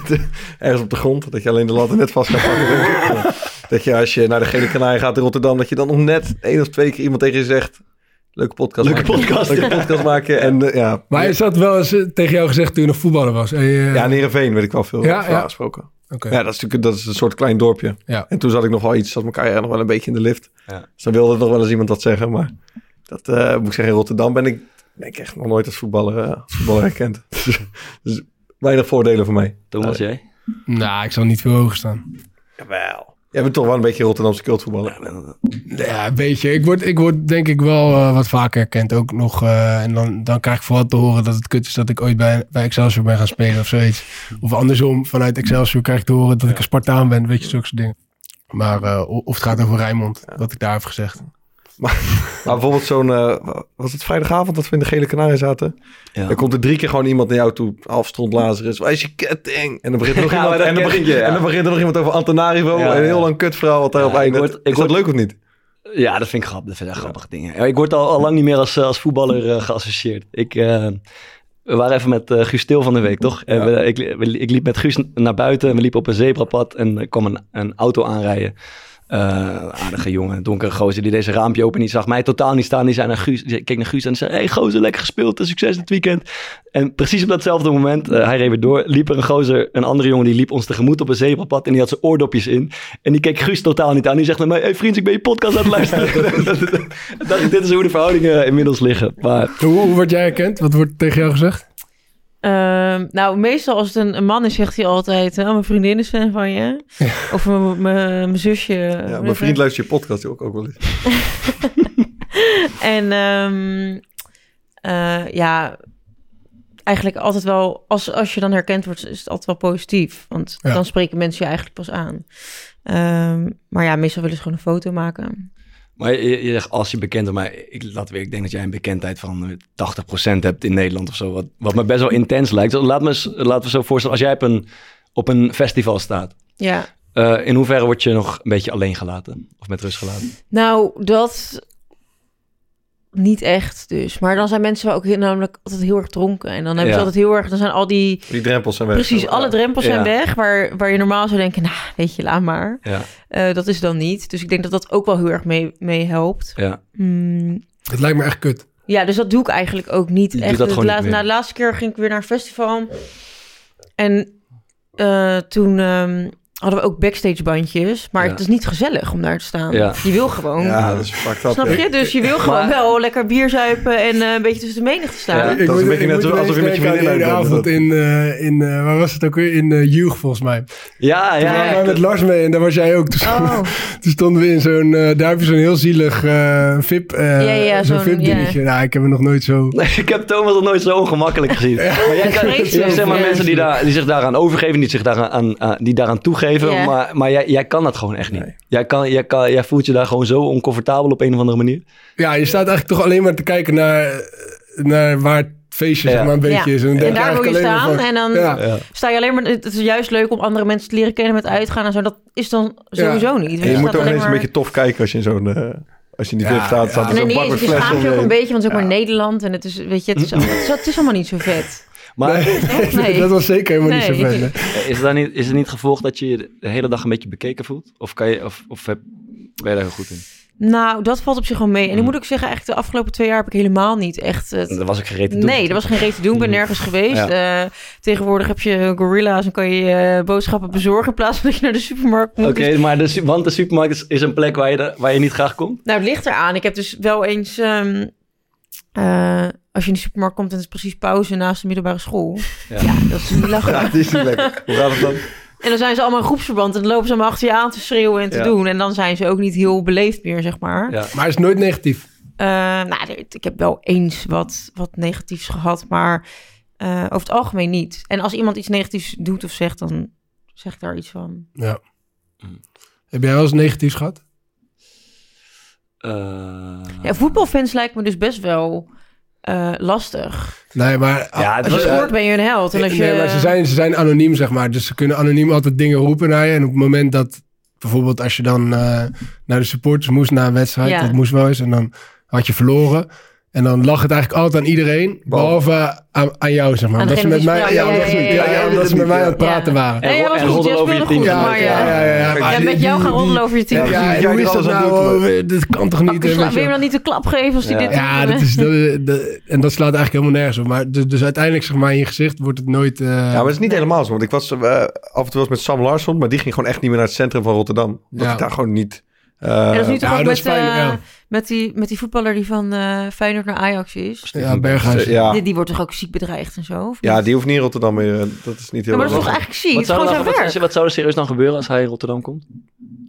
[laughs] ergens op de grond, dat je alleen de lat net vast kan pakken. [laughs] Dat je als je naar de Gele Kanarie gaat in Rotterdam, dat je dan nog net één of twee keer iemand tegen je zegt... Leuke podcast Leuke maken. podcast, Leuke ja. podcast maken. En eh, ja, Maar is dat wel eens eh, tegen jou gezegd toen je nog voetballer was? En je- ja, in Heerenveen werd ik wel veel, Ja, ja. Ja, dat is natuurlijk dat is een soort klein dorpje. Ja. En toen zat ik nog wel iets, zat mijn carrière nog wel een beetje in de lift. Ja. Dus dan wilde nog wel eens iemand dat zeggen. Maar dat eh, moet ik zeggen, in Rotterdam ben ik denk ik echt nog nooit als voetballer, eh, als voetballer herkend. [laughs] dus, dus weinig voordelen voor mij. Thomas, jij? Nou, ik zal niet veel hoger staan. Jawel. Jij bent toch wel een beetje Rotterdamse cultvoetballer. Ja, een beetje. Ik word, ik word denk ik wel eh, wat vaker herkend. Ook nog. eh, en dan, dan krijg ik vooral te horen dat het kut is dat ik ooit bij, bij Excelsior ben gaan spelen of zoiets. Of andersom, vanuit Excelsior krijg ik te horen dat ik een Spartaan ben. Weet je, zulke dingen. Maar, eh, of het gaat over Rijnmond, wat ik daar heb gezegd. Maar [laughs] bijvoorbeeld zo'n, eh, was het vrijdagavond dat we in de Gele Kanarie zaten? Ja. Dan komt er drie keer gewoon iemand naar jou toe, half stront Lazarus. Waar is je ketting? En dan begint er nog [laughs] Ja, iemand, en dan begint, ja. en dan begint er nog iemand over Antanarivo. En een heel lang kutverhaal wat daarop eindigt. word- is dat leuk of niet? Ja, dat vind ik grappig. Dat vind ik grappige dingen. Ik word al, al lang niet meer als, eh, als voetballer eh, geassocieerd. Ik, we waren even met eh Guus Stil van de week, toch? En Ja. we, ik, we- ik liep met Guus naar buiten en we liepen op een zebrapad en er kwam een, een auto aanrijden. Eh, aardige jongen, donkere gozer, die deze raampje open. Die zag mij totaal niet staan. Die zei naar Guus, die keek naar Guus en zei... Hey gozer, lekker gespeeld, en succes dit weekend. En precies op datzelfde moment, eh, hij reed weer door... liep er een gozer, een andere jongen, die liep ons tegemoet op een zebrapad... en die had zijn oordopjes in. En die keek Guus totaal niet aan. Die zegt naar mij... Hey vriend, ik ben je podcast aan het luisteren. [laughs] [laughs] Dacht ik, dit is hoe de verhoudingen inmiddels liggen. Maar Hoe, hoe word jij herkend? Wat wordt tegen jou gezegd? Ehm, nou, meestal als het een, een man is, zegt hij altijd... Oh, mijn vriendin is fan van je. Of mijn- zusje. Ja, mijn vriend luistert je podcast ook, ook wel eens. [laughs] En ehm, eh, ja, eigenlijk altijd wel... Als, als je dan herkend wordt, is het altijd wel positief. Want Ja. dan spreken mensen je eigenlijk pas aan. Ehm, maar ja, meestal willen ze gewoon een foto maken. Maar je, je zegt als je bekend bent, maar ik, laten we, ik denk dat jij een bekendheid van eh, 80% hebt in Nederland of zo. Wat, wat me best wel intens lijkt. Laat me, laten we zo voorstellen, als jij op een, op een festival staat, Ja, eh, in hoeverre word je nog een beetje alleen gelaten? Of met rust gelaten? nou, dat niet echt dus. Maar dan zijn mensen wel ook heel- namelijk altijd heel erg dronken. En dan hebben Ja. ze altijd heel erg... Dan zijn al die... Die drempels zijn weg. Precies, alle drempels Ja. zijn weg. Waar, waar je normaal zou denken, nou, weet je, laat maar. Ja, Eh, dat is dan niet. Dus ik denk dat dat ook wel heel erg mee, mee helpt. ja. Hmm, Het lijkt me echt kut. ja, dus dat doe ik eigenlijk ook niet Je doet echt. dat gewoon niet laat- meer. na de laatste keer ging ik weer naar een festival. En eh, toen ehm, hadden we ook backstage bandjes. Maar Ja. het is niet gezellig om daar te staan. Ja. Je wil gewoon... Ja, dat is fucked up. Snap je? Dus je wil gewoon Maar- wel lekker bier zuipen en eh, een beetje tussen de menigte staan. Ja. Dat is een beetje net alsof je met je vriendin uit uit bent. avond in, eh, in eh, waar was het ook weer? In uh, Juch, volgens mij. Ja, Toen ja. waren wij met Lars mee en daar was jij ook. Toen, Oh, [laughs] toen stonden we in zo'n, eh, daar heb je zo'n heel zielig eh VIP, eh, Ja, ja, zo'n zo'n- VIP dingetje. Nou, ik heb er nog nooit zo... Nee, ik heb Thomas nog nooit zo ongemakkelijk gezien. Maar jij kan, zeg maar mensen die, daar, die zich daaraan overgeven, die zich daaraan, aan, aan- die daaraan toegeven. Maar, maar jij, jij kan dat gewoon echt niet. Nee. Jij, kan, jij, kan, jij voelt je daar gewoon zo oncomfortabel op een of andere manier. Ja, je staat eigenlijk toch alleen maar te kijken naar, naar waar het feestje Ja. zeg maar, een beetje Ja. is. En daar wil je eigenlijk alleen staan en dan Ja. Ja. sta je alleen maar... Het is juist leuk om andere mensen te leren kennen met uitgaan en zo. Dat is dan sowieso niet. En je moet ook ineens een beetje tof kijken als je in zo'n... eh, als je in die Ja, VIP staat, ja. staat er En zo'n dan bak niet met eens, je flessen schaamt je ook een beetje, want het is ook maar Nederland. En het is, weet je, het is, allemaal, het is- het is allemaal niet zo vet. Maar Nee. [laughs] dat was zeker helemaal niet zo vet. hè. is, het dan niet, is het niet gevolg dat je je de hele dag een beetje bekeken voelt? Of, kan je, of, of heb, ben je daar heel goed in? Nou, dat valt op zich wel mee. En ik Mm. moet ook zeggen, eigenlijk de afgelopen twee jaar heb ik helemaal niet echt... Het... Dat was ik gereed te doen. Nee, er was geen reden te doen. Ik ben Mm. nergens geweest. Ja. Eh, tegenwoordig heb je gorilla's en kan je eh, boodschappen bezorgen... in plaats van dat je naar de supermarkt moet. Oké, maar de, want de supermarkt is, is een plek waar je, de- waar je niet graag komt? Nou, het ligt eraan. Ik heb dus wel eens... ehm, eh, als je in de supermarkt komt en het is precies pauze naast de middelbare school. Ja. Ja, dat is niet lachen. [laughs] Ja, die is niet lekker. Hoe gaat het dan? En dan zijn ze allemaal in groepsverband en dan lopen ze allemaal achter je aan te schreeuwen en te Ja. doen. En dan zijn ze ook niet heel beleefd meer, zeg maar. Ja. Maar het is nooit negatief. Eh, nou, ik heb wel eens wat, wat negatiefs gehad, maar eh, over het algemeen niet. En als iemand iets negatiefs doet of zegt, dan zeg ik daar iets van. Ja. Mm. Heb jij wel eens negatiefs gehad? Eh, Ja, voetbalfans lijkt me dus best wel eh, lastig. Nee, maar... Ja, het Als je scoort ben je een held. En als je... Nee, maar ze zijn, ze zijn anoniem, zeg maar. Dus ze kunnen anoniem altijd dingen roepen naar je. En op het moment dat... Bijvoorbeeld als je dan eh, naar de supporters moest na een wedstrijd. Ja. Dat moest wel eens. En dan had je verloren. En dan lag het eigenlijk altijd aan iedereen. Behalve aan, aan jou, zeg maar. Aan dat ze met mij, sprak. ja, Ja, omdat ja, ze- ja, omdat met mij aan het Ja. praten waren. Nee, jij was en goed. Jij over je speelde goed, team. Ja, maar ja, ja, ja, ja, ja. Ja, Maar met jou gaan roddelen over je team. Ja, en hoe is dat nou? Oh, Dit kan toch niet? Wil hè, weet je je hem dan niet de klap geven als hij dit Ja, dat is, dat, dat- en dat slaat eigenlijk helemaal nergens op. Maar dus, dus uiteindelijk, zeg maar, in je gezicht wordt het nooit... eh, Ja, maar het is niet helemaal zo. Want ik was eh, af en toe wel eens met Sam Larsson, maar die ging gewoon echt niet meer naar het centrum van Rotterdam. Omdat Ja. hij daar gewoon niet... eh, En dat is nu toch ook dat met, met, die, met die voetballer die van eh Feyenoord naar Ajax is. ja, Berghuis. ja. Die, die wordt toch ook ziek bedreigd en zo? ja, die hoeft niet in Rotterdam meer. eh, Dat is niet heel Ja, maar dat is toch eigenlijk ziek? Wat Het is zou, gewoon er zijn dan- werk. wat, wat zou er serieus dan gebeuren als hij in Rotterdam komt?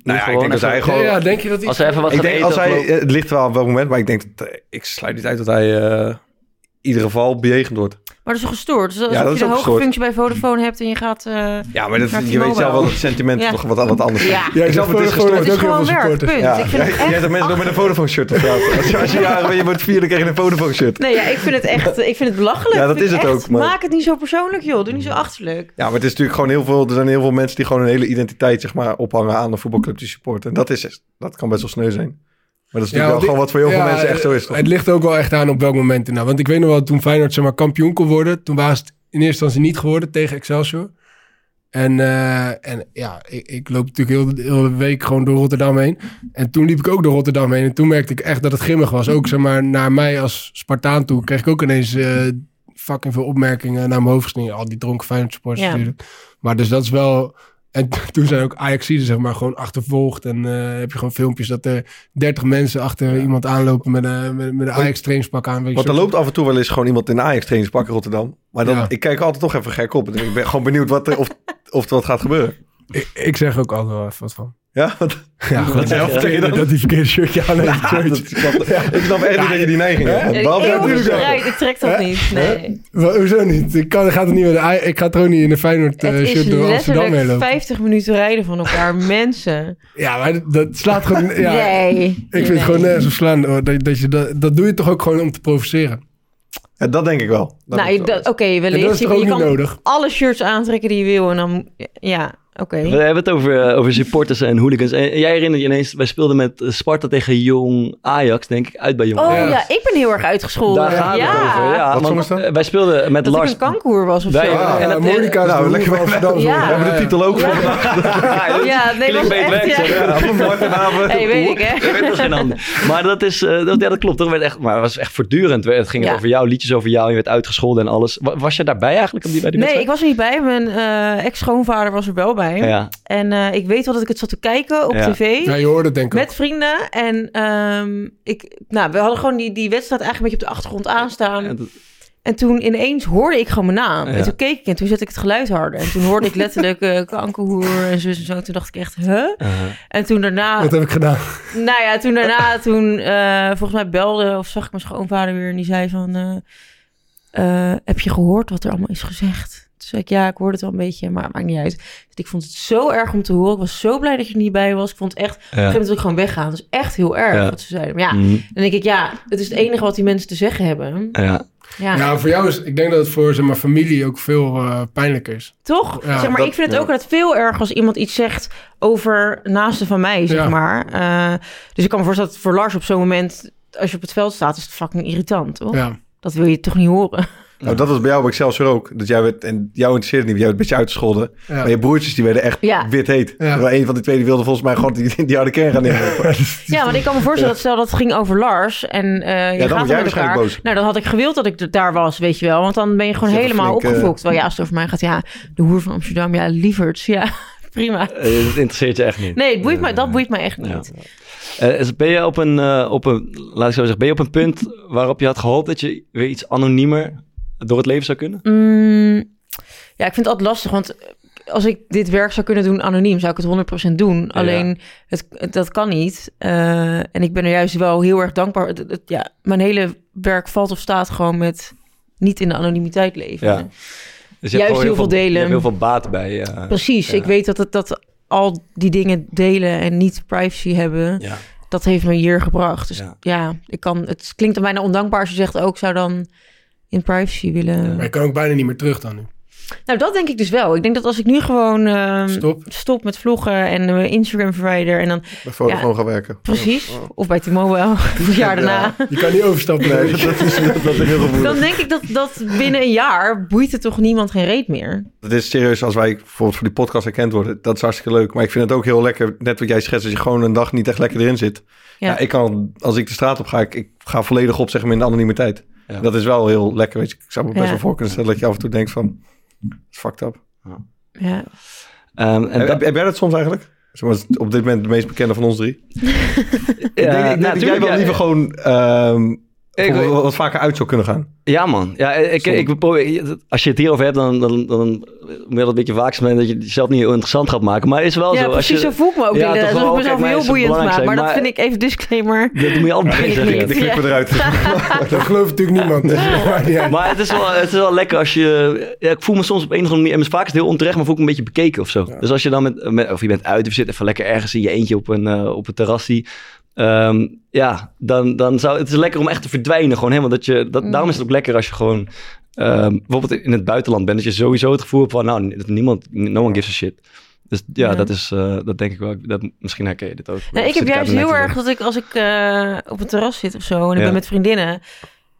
Nou ja, ik denk dat hij gewoon... Ja, ja, denk je dat iets... Als hij even wat Ik gaat denk, eten als hij, het ligt wel op welk moment, maar ik denk dat, eh, ik sluit niet uit dat hij in ieder geval bejegend wordt. Maar dat is gestoord? Dus als Ja, dat je is de ook hoge gestoord. functie bij Vodafone hebt en je gaat... eh, Ja, maar dat, Naar je weet zelf wel dat het sentiment Ja. toch wat, wat anders is. Ja. Ja, ik snap het, het is het gestoord. is ook heel gewoon werk, punt. Ja, Ik vind ja, het jij echt... hebt mensen nog met een Vodafone shirt op straat. [laughs] Als je, als je jaren bent, je wordt vier, dan krijg je een Vodafone shirt. Nee, ja, ik vind het echt... Ik vind het belachelijk. Ja, dat is het ook, maar- Maak het niet zo persoonlijk, joh. Doe niet zo achterlijk. Ja, maar het is natuurlijk gewoon heel veel... Er zijn heel veel mensen die gewoon een hele identiteit zeg maar, ophangen aan een voetbalclub die supporten. En dat, is, dat kan best wel sneu zijn. Maar dat is natuurlijk wel gewoon wat voor heel veel ja, mensen echt zo is. Toch? Het ligt ook wel echt aan op welk moment. Nou, want ik weet nog wel, toen Feyenoord zeg maar, kampioen kon worden... toen was het in eerste instantie niet geworden tegen Excelsior. En, eh, en ja, ik, ik loop natuurlijk heel, heel de week gewoon door Rotterdam heen. En toen liep ik ook door Rotterdam heen. En toen merkte ik echt dat het grimmig was. Ook zeg maar, naar mij als Spartaan toe kreeg ik ook ineens eh, fucking veel opmerkingen naar mijn hoofd gesneden. Al die dronken Feyenoord supporters Ja. natuurlijk. Maar dus dat is wel... En [laughs] toen zijn ook Ajaxiden zeg maar gewoon achtervolgd. En eh, heb je gewoon filmpjes dat er 30 mensen achter iemand aanlopen met een, met, met een Ajax trainingspak aan. Weet Want er loopt af en toe wel eens gewoon iemand in de Ajax trainingspak in Rotterdam. Maar dan, Ja. ik kijk altijd toch even gek op. En ik ben gewoon benieuwd wat er, of, of er wat gaat gebeuren. Ik, ik zeg ook altijd wel even wat van. Ja, want, Ja, je dat die verkeerde shirtje aan heeft. Ja, zoiets. dat, ik snap, ik snap echt niet dat je die neiging hebt. Ik, ik, ik trek dat niet. Nee. Hoezo niet? Ik, kan, ik, ga het niet de, Aj- ik ga toch ook niet in de Feyenoord Het is shirt door Amsterdam heen letterlijk lopen. 50 minuten rijden van elkaar. [laughs] Mensen. Ja, maar dat, dat slaat gewoon... Ja, nee. Ik vind het gewoon nergens op slaan. Dat, dat, je, dat, dat doe je toch ook gewoon om te provoceren. Ja, dat denk ik wel. Dat Nou, dat- oké, is Je, je kan nodig? alle shirts aantrekken die je wil. En dan, ja, oké. We hebben het over, eh, over supporters en hooligans. En jij herinnert je ineens, wij speelden met eh, Sparta tegen Jong Ajax, denk ik, uit bij Jong Oh Ajax. ja, ik ben heel erg uitgescholden. Daar gaat ja. het over. Ja, Wat dan? eh, wij speelden met Dat Lars. ik een kankoer was of zo. Ja, Ja, en dat- Monica nou, lekker zo. Ja. We hebben de titel ook voor vandaag. ja, [laughs] Ja, nee, dat was echt... werkt, Ja. Ja. Hey, weet ik, hè? Dat is geen handen. Maar dat is, eh, dat, ja, dat klopt. toch? werd echt, maar het was echt voortdurend. Het ging Ja. over jou, liedjes over jou. Je werd uitgescholden en alles. Wa- Was je daarbij eigenlijk op die, bij die Nee, ik was er niet bij. Mijn eh, ex-schoonvader was er wel bij. Ja, En eh, ik weet wel dat ik het zat te kijken op Ja. tv. Ja, je hoorde het denk ik ook. Met vrienden. En ehm, ik, nou, we hadden gewoon die, die wedstrijd eigenlijk een beetje op de achtergrond aanstaan. En dat- En toen ineens hoorde ik gewoon mijn naam. Ja. En toen keek ik en toen zette ik het geluid harder. En toen hoorde ik letterlijk eh kankerhoer en zo en zo. Toen dacht ik echt, huh? uh-huh. En toen daarna, Wat heb ik gedaan? nou ja, toen daarna, toen eh, volgens mij belde of zag ik mijn schoonvader weer. En die zei van, eh, eh, heb je gehoord wat er allemaal is gezegd? Toen zei ik, ja, ik hoorde het wel een beetje, maar het maakt niet uit. Dus ik vond het zo erg om te horen. Ik was zo blij dat je er niet bij was. Ik vond het echt, op een gegeven ja. moment wil ik gewoon weggaan. Dat is echt heel erg Ja. wat ze zeiden. Maar ja, Mhm. dan denk ik, ja, het is het enige wat die mensen te zeggen hebben. ja. Ja, Ja, voor jou is... Ik denk dat het voor zeg maar, familie ook veel eh, pijnlijker is. toch? Ja, zeg maar, dat- ik vind het ja. ook altijd veel erger als iemand iets zegt over naasten van mij, zeg Ja. maar. Eh, dus ik kan me voorstellen dat voor Lars op zo'n moment, als je op het veld staat, is het fucking irritant, toch? Ja. Dat wil je toch niet horen? Nou, dat was bij jou bij Excelsior ook. Dat jij werd, en jou interesseerde niet, jij werd een beetje uitgescholden. Ja. Maar je broertjes die werden echt Ja. wit heet. Ja. Terwijl een van die twee die wilde volgens mij gewoon die, die harde kern gaan nemen. [laughs] Ja, want ik kan me voorstellen dat stel dat het ging over Lars en eh je dan gaat jij met elkaar. waarschijnlijk boos. Nou, dan had ik gewild dat ik er daar was, weet je wel. Want dan ben je gewoon helemaal flink, eh, opgefokt. Terwijl ja, als het over mij gaat, ja, de hoer van Amsterdam, ja, lieverds, ja, [laughs] prima. Eh, Het interesseert je echt niet. Nee, het boeit mij, dat boeit mij echt Ja. niet. Eh, is- ben je op een, eh, op een, laat ik zo zeggen, ben je op een punt waarop je had gehoopt dat je weer iets anoniemer door het leven zou kunnen? Mm, ja, ik vind het altijd lastig, want als ik dit werk zou kunnen doen anoniem, zou ik het 100% doen. Alleen, het, het- dat kan niet. Eh, en ik ben er juist wel heel erg dankbaar. Het- het- ja, mijn hele werk valt of staat gewoon met niet in de anonimiteit leven. Ja. Dus je Juist hebt heel veel delen. Je heel veel baat bij. eh, Precies, Ja. ik weet dat, het, dat al die dingen delen en niet privacy hebben, ja. dat heeft me hier gebracht. Dus Ja. ik kan, het klinkt dan bijna ondankbaar als je zegt, ook zou dan in privacy willen. Maar je kan ook bijna niet meer terug dan nu. Nou, dat denk ik dus wel. Ik denk dat als ik nu gewoon ehm, Stop. stop met vloggen en mijn Instagram verwijder en dan Bij Vodafone gaan werken. precies, of bij T-Mobile, [laughs] het jaar daarna, Je kan niet overstappen. Nee, dat is, dat is heel [laughs] gevoelig. dan denk ik dat, dat binnen een jaar boeit het toch niemand geen reet meer. Het is serieus, als wij bijvoorbeeld voor die podcast erkend worden, dat is hartstikke leuk. Maar ik vind het ook heel lekker, net wat jij schetst, als je gewoon een dag niet echt lekker erin zit. Ja. Ja, ik kan, als ik de straat op ga, ik, ik ga volledig op, zeg maar, in de anonimiteit. Ja. Dat is wel heel lekker, weet je. Ik zou me best Ja. wel voor kunnen stellen dat je af en toe denkt van, fucked up. Ja. Ehm, en heb, dat- heb jij dat soms eigenlijk? Op dit moment de meest bekende van ons drie. [laughs] ik denk, ik denk nou, dat jij wel ja. liever gewoon ehm, Ik- voor wat vaker uit zou kunnen gaan. Ja, man. Ja, ik, Soms. ik, probeer- als je het hierover hebt, dan, dan, dan moet je dat een beetje waak zijn dat je het zelf niet heel interessant gaat maken. Maar het is wel Ja, zo. Als precies je, zo voel ik me ook Ja, inderdaad. ik wel. mezelf heel is boeiend maak. Maar dat vind ik even disclaimer. Dat moet je altijd [laughs] ik zeggen. niet. Die knippen eruit. [laughs] Dat gelooft natuurlijk niemand. Dus [laughs] dat. Maar het is, wel, het is wel lekker als je... Ja, ik voel me soms op een of andere manier... En vaak is het heel onterecht, maar voel ik me een beetje bekeken of zo. Dus als je dan met, met... Of je bent uit of je zit even lekker ergens in je eentje op een, eh, op een terrassie. Ehm, ja, dan, dan zou... Het is lekker om echt te verdwijnen gewoon helemaal. Dat je, dat, Mm. Daarom is het ook lekker als je gewoon... ehm, bijvoorbeeld in het buitenland bent. Dat je sowieso het gevoel hebt van... Nou, niemand... No one gives a shit. Dus ja, Ja. dat is... eh, dat denk ik wel. Dat, misschien herken je dit ook. Nee, ik heb juist heel erg dat ik als ik eh, op een terras zit of zo en ik Ja. ben met vriendinnen,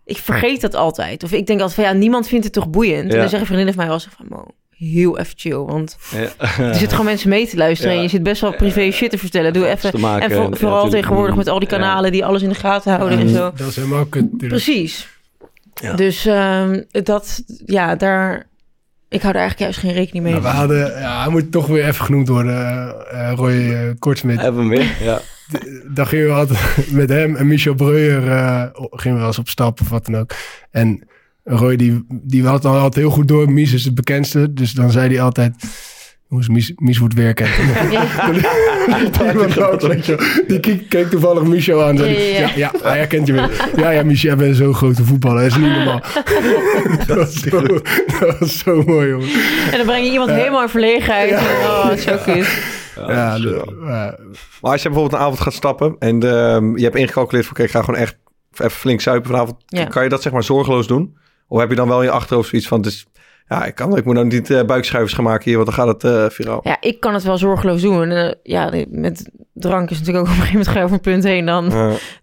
ik vergeet dat altijd. Of ik denk altijd van ja, niemand vindt het toch boeiend. En dan zeggen vriendinnen van mij wel zo van, heel even chill. Want Ja. [laughs] er zitten gewoon mensen mee te luisteren. Ja. En je zit best wel privé shit te vertellen. Doe even. te maken. En voor- vooral tegenwoordig met al die Ja. kanalen die alles in de gaten houden en zo. Dat is helemaal kut natuurlijk. Precies. Ja. Dus ehm, dat, ja, daar. Ik hou er eigenlijk juist geen rekening mee. Nou, we hadden, ja, hij moet toch weer even genoemd worden, eh, eh, Roy eh, Kortsmit. Hebben we hem weer? Ja. Dan gingen we altijd [laughs] met hem en Michel Breuer eh, gingen we wel eens op stap of wat dan ook. En Roy die, die had dan altijd heel goed door. Mies is het bekendste. Dus dan zei hij altijd... Jongens, Mies, Mies wordt werken. die, wel. keek, keek toevallig Michel aan. Zei, Ja, ja, hij herkent je weer. Ja, ja, Michel, jij bent zo'n grote voetballer. Dat is niet normaal. [laughs] dat, was zo, dat was zo mooi, jongen. En dan breng je iemand helemaal in verlegenheid. Oh, zo kut. Ja, de- ja, Maar als je bijvoorbeeld een avond gaat stappen en ehm, je hebt ingecalculeerd van, kijk, ik ga gewoon echt even flink zuipen vanavond. Ja. Kan je dat zeg maar zorgeloos doen? Of heb je dan wel in je achterhoofd zoiets van, dus, ja, ik kan, ik moet nou niet eh, buikschuivers gaan maken hier, want dan gaat het eh viraal. Ja, ik kan het wel zorgeloos doen. En, eh, ja, met drank is natuurlijk ook [laughs] op een gegeven moment ga over een punt heen. Dan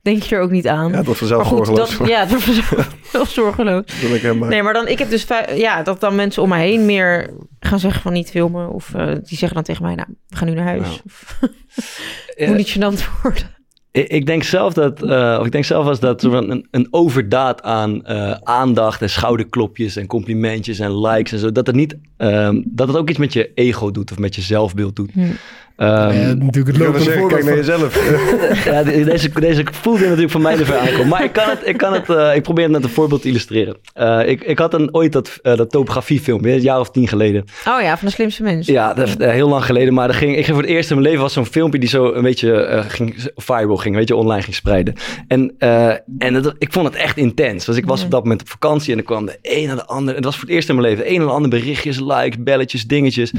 denk je er ook niet aan. ja, wordt vanzelf zorgeloos. dat, ja, wordt vanzelf [laughs] zorgeloos. Dat ik eh, Nee, maar dan, ik heb dus ja, dat dan mensen om mij heen meer gaan zeggen van niet filmen. Of die zeggen dan tegen mij, nou, we gaan nu naar huis. Ja. [laughs] moet niet gênant worden. Ik, denk zelf dat, eh, of ik denk zelf als dat een, een overdaad aan eh, aandacht en schouderklopjes en complimentjes en likes en zo, dat het niet, ehm, dat het ook iets met je ego doet of met je zelfbeeld doet. Ja, natuurlijk het zeggen, kijk naar jezelf. [laughs] ja, de- deze, deze voelde natuurlijk van mij er ver aankomen. Maar ik kan het, ik kan het, eh, ik probeer het met een voorbeeld te illustreren. Eh, ik, ik had een, ooit dat, eh, dat topografiefilmpje, een jaar of tien geleden. Oh ja, van de slimste mensen. Ja, dat heel lang geleden. Maar er ging, ik ging voor het eerst in mijn leven was zo'n filmpje die zo een beetje eh, ging, viral ging, weet je, online ging spreiden. En, eh, en het, ik vond het echt intens. Dus ik was op dat moment op vakantie en er kwam de een naar de ander. En dat was voor het eerst in mijn leven. De een naar de ander berichtjes, likes, belletjes, dingetjes.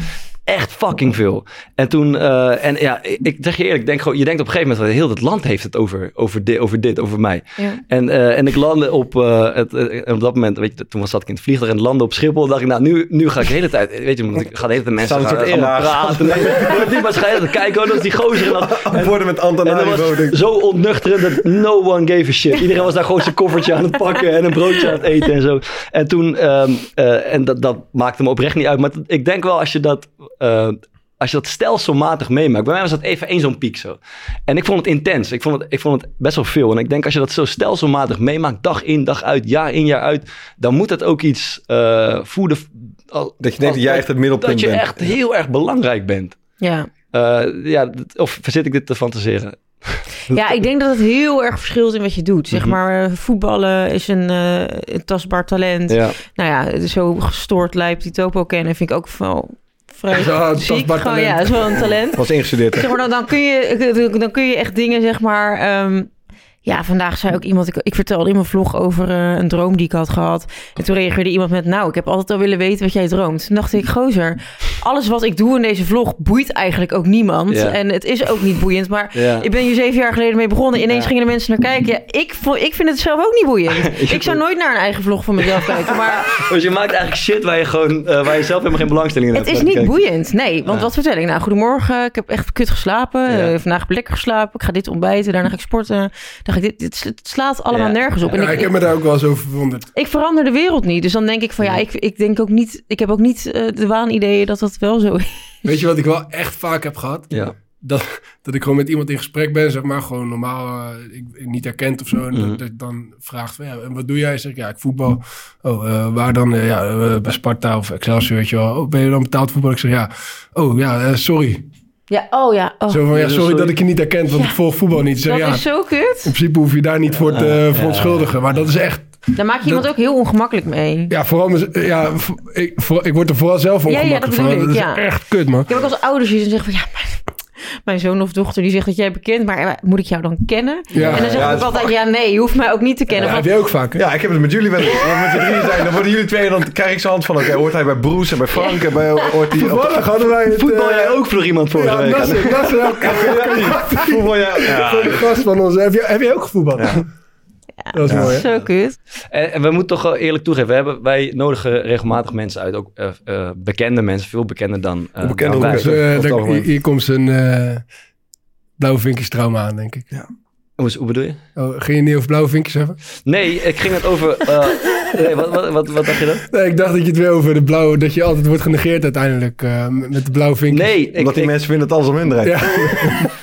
Echt fucking veel. En toen, eh, en ja, ik, zeg je eerlijk, ik denk gewoon, je denkt op een gegeven moment, heel het land heeft het over, over, dit, over dit, over mij. Ja. En, eh, en ik landde op, eh, het, en op dat moment, weet je, toen zat ik in het vliegtuig en landde op Schiphol. dacht ik, nou, nu, nu ga ik de hele tijd, weet je, want ik ga de hele tijd mensen gaan, soort gaan praten. [laughs] Nee, die waarschijnlijk kijken, oh, dat is die gozer. En, dat, [laughs] en, Worden met en dat Antananarivo. was zo ontnuchterend dat no one gave a shit. Iedereen was daar gewoon zijn koffertje aan het pakken en een broodje aan het eten en zo. En toen, ehm, eh, en dat, dat maakte me oprecht niet uit. Maar ik denk wel als je dat... eh, als je dat stelselmatig meemaakt. Bij mij was dat even één zo'n piek zo. En ik vond het intens. Ik vond het, ik vond het best wel veel. En ik denk als je dat zo stelselmatig meemaakt, dag in, dag uit, jaar in, jaar uit, dan moet het ook iets eh voeden. al- Dat je denkt dat jij echt het middelpunt Dat je bent. echt heel erg belangrijk bent. Ja. Eh, ja, dat- of zit ik dit te fantaseren? [laughs] ja, ik denk dat het heel erg verschilt in wat je doet. Zeg Mhm. maar, voetballen is een, eh, een tastbaar talent. Ja. Nou ja, zo gestoord lijp die Topo kennen vind ik ook wel vrij Ja, ziek. Gewoon, talent. ja, is wel een talent. [laughs] was ingestudeerd. Zeg maar, dan, dan, kun je, dan kun je echt dingen, zeg maar... ehm, ja, vandaag zei ook iemand... Ik, ik vertelde in mijn vlog over eh, een droom die ik had gehad. En toen reageerde iemand met... Nou, ik heb altijd al willen weten wat jij droomt. Toen dacht ik, gozer... Alles wat ik doe in deze vlog boeit eigenlijk ook niemand. Ja. En het is ook niet boeiend. Maar Ja. ik ben hier zeven jaar geleden mee begonnen. Ineens Ja. gingen de mensen naar kijken. Ja, ik, ik vind het zelf ook niet boeiend. [laughs] ik zou nooit naar een eigen vlog van mezelf kijken. Maar [laughs] Dus je maakt eigenlijk shit waar je, gewoon, eh, waar je zelf helemaal geen belangstelling in het hebt. is niet boeiend. Nee, want wat vertel ik nou? Goedemorgen, ik heb echt kut geslapen. Eh, vandaag heb ik lekker geslapen. Ik ga dit ontbijten, daarna ga ik sporten. Ga ik dit, slaat allemaal Ja. nergens op. En Ja, ik, ik heb me daar ook wel eens over verwonderd. ik verander de wereld niet. Dus dan denk ik van ja, ik, ik denk ook niet... Ik heb ook niet eh, de waanideeën dat dat wel zo is. Weet je wat ik wel echt vaak heb gehad? Ja. Dat, dat ik gewoon met iemand in gesprek ben, zeg maar, gewoon normaal, eh, ik, niet herkend of zo. En Mhm. dat, dat ik dan vraagt van, ja, en wat doe jij? Zeg ik, ja, ik voetbal. Oh, eh, waar dan? Ja, bij Sparta of Excelsior, weet je wel. Oh, ben je dan betaald voetbal? Ik zeg, ja. Oh, ja, sorry. Ja, oh ja. Oh. Zo van, ja, dus sorry dat ik je niet herkend, want Ja. ik volg voetbal niet. Dat ja, is zo kut. in principe hoef je daar niet voor te Ja, verontschuldigen. Maar dat is echt, Daar maak je iemand ook heel ongemakkelijk mee. ja, vooral, ja, ik, voor, ik word er vooral zelf Ja, ja, ongemakkelijk dat van. Dat ik, is ja. echt kut, man. Ik heb ook als ouders die dan zeggen van ja, mijn, mijn zoon of dochter die zegt dat jij bekend, maar eh, moet ik jou dan kennen? Ja. en dan zeg Ja, ik ook dat is altijd ja, nee, je hoeft mij ook niet te kennen. Ja, Want- heb je ook vaak, hè? Ja, ik heb het met jullie wel. Met z'n drieën zijn, dan worden jullie twee. Dan krijg ik zo'n hand van: oké, hoort hij bij Broes en bij Frank en bij hoort hij. Toevallig hadden wij het... Voetbal eh, jij ook voor iemand vorige [laughs] Ja, week? Nasser, Nasser ook. Voetbal, ja. Voor de gast van ons. Heb je, heb je ook gevoetbald? Dat is Ja. mooi, hè? Zo kut. En, en we moeten toch wel eerlijk toegeven, we hebben, wij nodigen regelmatig mensen uit, ook eh, eh, bekende mensen, veel bekender dan, eh, Bekende dan. Dus, daar- hier, hier komt zijn eh blauwe vinkjes trauma aan, denk ik. Hoe, hoe bedoel je? Oh, ging je niet over blauwe vinkjes hebben? Nee, ik ging het over... eh, [laughs] nee, wat, wat, wat, wat dacht je dan? Nee, ik dacht dat je het weer over de blauwe... Dat je altijd wordt genegeerd uiteindelijk eh, met de blauwe vinkjes. Nee, ik, Omdat die ik- mensen vinden het alles om minderheid. Ja. [laughs]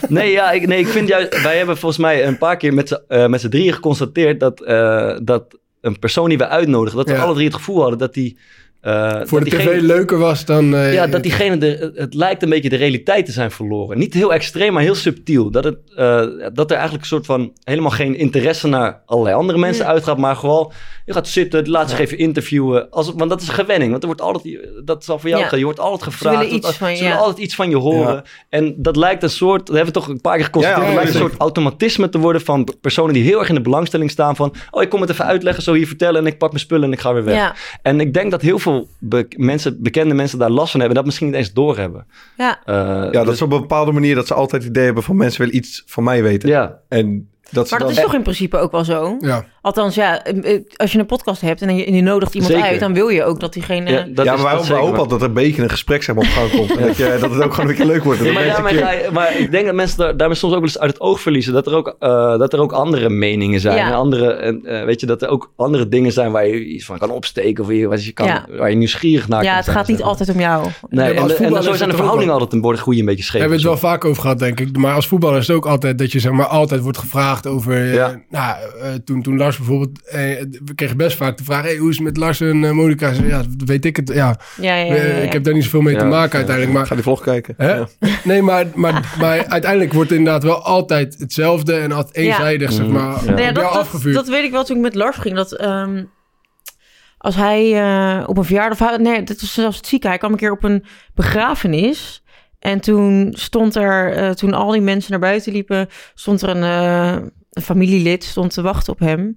nee, ja, ik, nee, ik vind juist... Wij hebben volgens mij een paar keer met z'n met z'n drieën geconstateerd dat, eh, dat een persoon die we uitnodigen, dat we Ja. alle drie het gevoel hadden dat die... eh, Voor dat de tv diegene- leuker was dan... eh, Ja, dat diegene, de, het lijkt een beetje de realiteit te zijn verloren. Niet heel extreem, maar heel subtiel. Dat, het, eh, dat er eigenlijk een soort van helemaal geen interesse naar allerlei andere mensen Ja. uitgaat. Maar gewoon, je gaat zitten, laat zich even interviewen. Als, want dat is een gewenning. Want er wordt altijd, dat zal voor jou Ja. gaan. Je wordt altijd gevraagd. willen iets want- van je, ze willen ja. altijd iets van je horen. Ja. En dat lijkt een soort, dat hebben we toch een paar keer geconstateerd. Ja, ja, dat lijkt een zeker. soort automatisme te worden van personen die heel erg in de belangstelling staan. Van, oh, ik kom het even uitleggen, zo hier vertellen. En ik pak mijn spullen en ik ga weer weg. Ja, En ik denk dat heel veel be- mensen, bekende mensen daar last van hebben. en Dat misschien niet eens doorhebben. ja. Eh, Ja, dat dus- is op een bepaalde manier dat ze altijd het idee hebben van mensen willen iets van mij weten. ja. En dat Maar dat dan... is toch in principe ook wel zo? Ja. Althans, ja, eh, als je een podcast hebt en je, en je nodigt iemand Zeker. uit, dan wil je ook dat diegene... Ja, dat ja, maar zeker hopen altijd dat er een beetje een gesprek zeg maar, op gang komt. En dat, je, dat het ook gewoon een keer leuk wordt. Ja, maar, ja, mensen maar, een keer- ga je- maar ik denk dat mensen daar, daarmee soms ook wel eens uit het oog verliezen. Dat er ook, eh, dat er ook andere meningen zijn. Ja. En andere, en, eh, weet je, dat er ook andere dingen zijn waar je iets van kan opsteken. Of je, waar, je kan, Ja. waar je nieuwsgierig naar ja, kan het zijn, gaat niet zeg maar. altijd om jou. Nee, en, zo zijn de het verhoudingen altijd een een beetje We scheef. hebben het wel vaak over gehad, denk ik. Maar als voetballer is het ook altijd dat je zeg maar altijd wordt gevraagd over... eh, Ja. nou, eh, toen, toen Lars bijvoorbeeld... eh, we kregen best vaak de vraag... Hey, hoe is het met Lars en Monica? Ja, dat weet ik het. Ja, Ja, ja, ja, ja. ik heb daar niet zoveel mee te maken ja. uiteindelijk. Ga Maar, die vlog kijken. hè? Ja. [laughs] Nee, maar, maar, maar uiteindelijk wordt het inderdaad wel altijd hetzelfde... en altijd eenzijdig, zeg maar, Ja. op Nou dat, dat, afgevuurd. dat weet ik wel toen ik met Lars ging. Dat ehm, als hij eh, op een verjaardag... Nee, dat was zelfs het zieke. Hij kwam een keer op een begrafenis. En toen stond er... eh, toen al die mensen naar buiten liepen... stond er een, eh, een familielid stond te wachten op hem.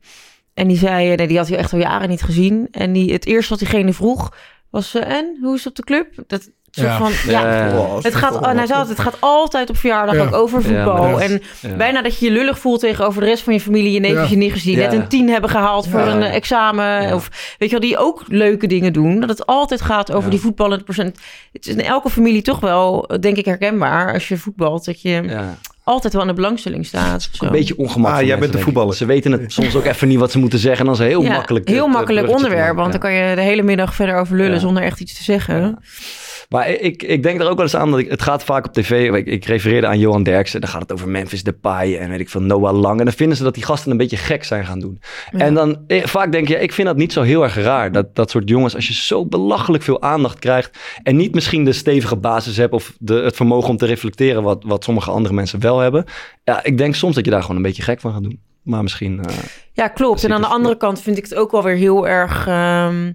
En die zei... eh, Nee, die had hij echt al jaren niet gezien. En die, het eerste wat diegene vroeg was... en, hoe is het op de club? Dat Ja. van... Ja. Wow, het gaat, toch en hij wel- zei altijd, het gaat altijd op verjaardag Ja. ook over voetbal. en Ja. bijna dat je je lullig voelt tegenover de rest van je familie. Je neefjes Ja. je niet gezien. Ja. Net een tien hebben gehaald voor een eh, examen. Ja. Of weet je wel, die ook leuke dingen doen. Dat het altijd gaat over Ja. die voetballende procent. Het is in elke familie toch wel, denk ik, herkenbaar. Als je voetbalt, dat je Ja. altijd wel in de belangstelling staat. Zo. Een beetje ongemak. Ah, jij bent de voetballer. Ze weten het soms ook even niet wat ze moeten zeggen. En dan is het heel Ja, makkelijk. Heel het, eh, makkelijk bruggetje te onderwerp, want Ja. dan kan je de hele middag verder over lullen Ja. zonder echt iets te zeggen. Maar ik, ik denk er ook wel eens aan dat ik, het gaat vaak op tv. Ik, ik refereerde aan Johan Derksen. Dan gaat het over Memphis Depay en weet ik veel Noah Lang. En dan vinden ze dat die gasten een beetje gek zijn gaan doen. Ja. En dan eh, vaak denk je, ik vind dat niet zo heel erg raar. Dat dat soort jongens, als je zo belachelijk veel aandacht krijgt. En niet misschien de stevige basis hebt of de, het vermogen om te reflecteren wat, wat sommige andere mensen wel hebben. Ja, ik denk soms dat je daar gewoon een beetje gek van gaat doen. Maar misschien. eh, Ja, klopt. En aan de andere kant vind ik het ook wel weer heel erg... ehm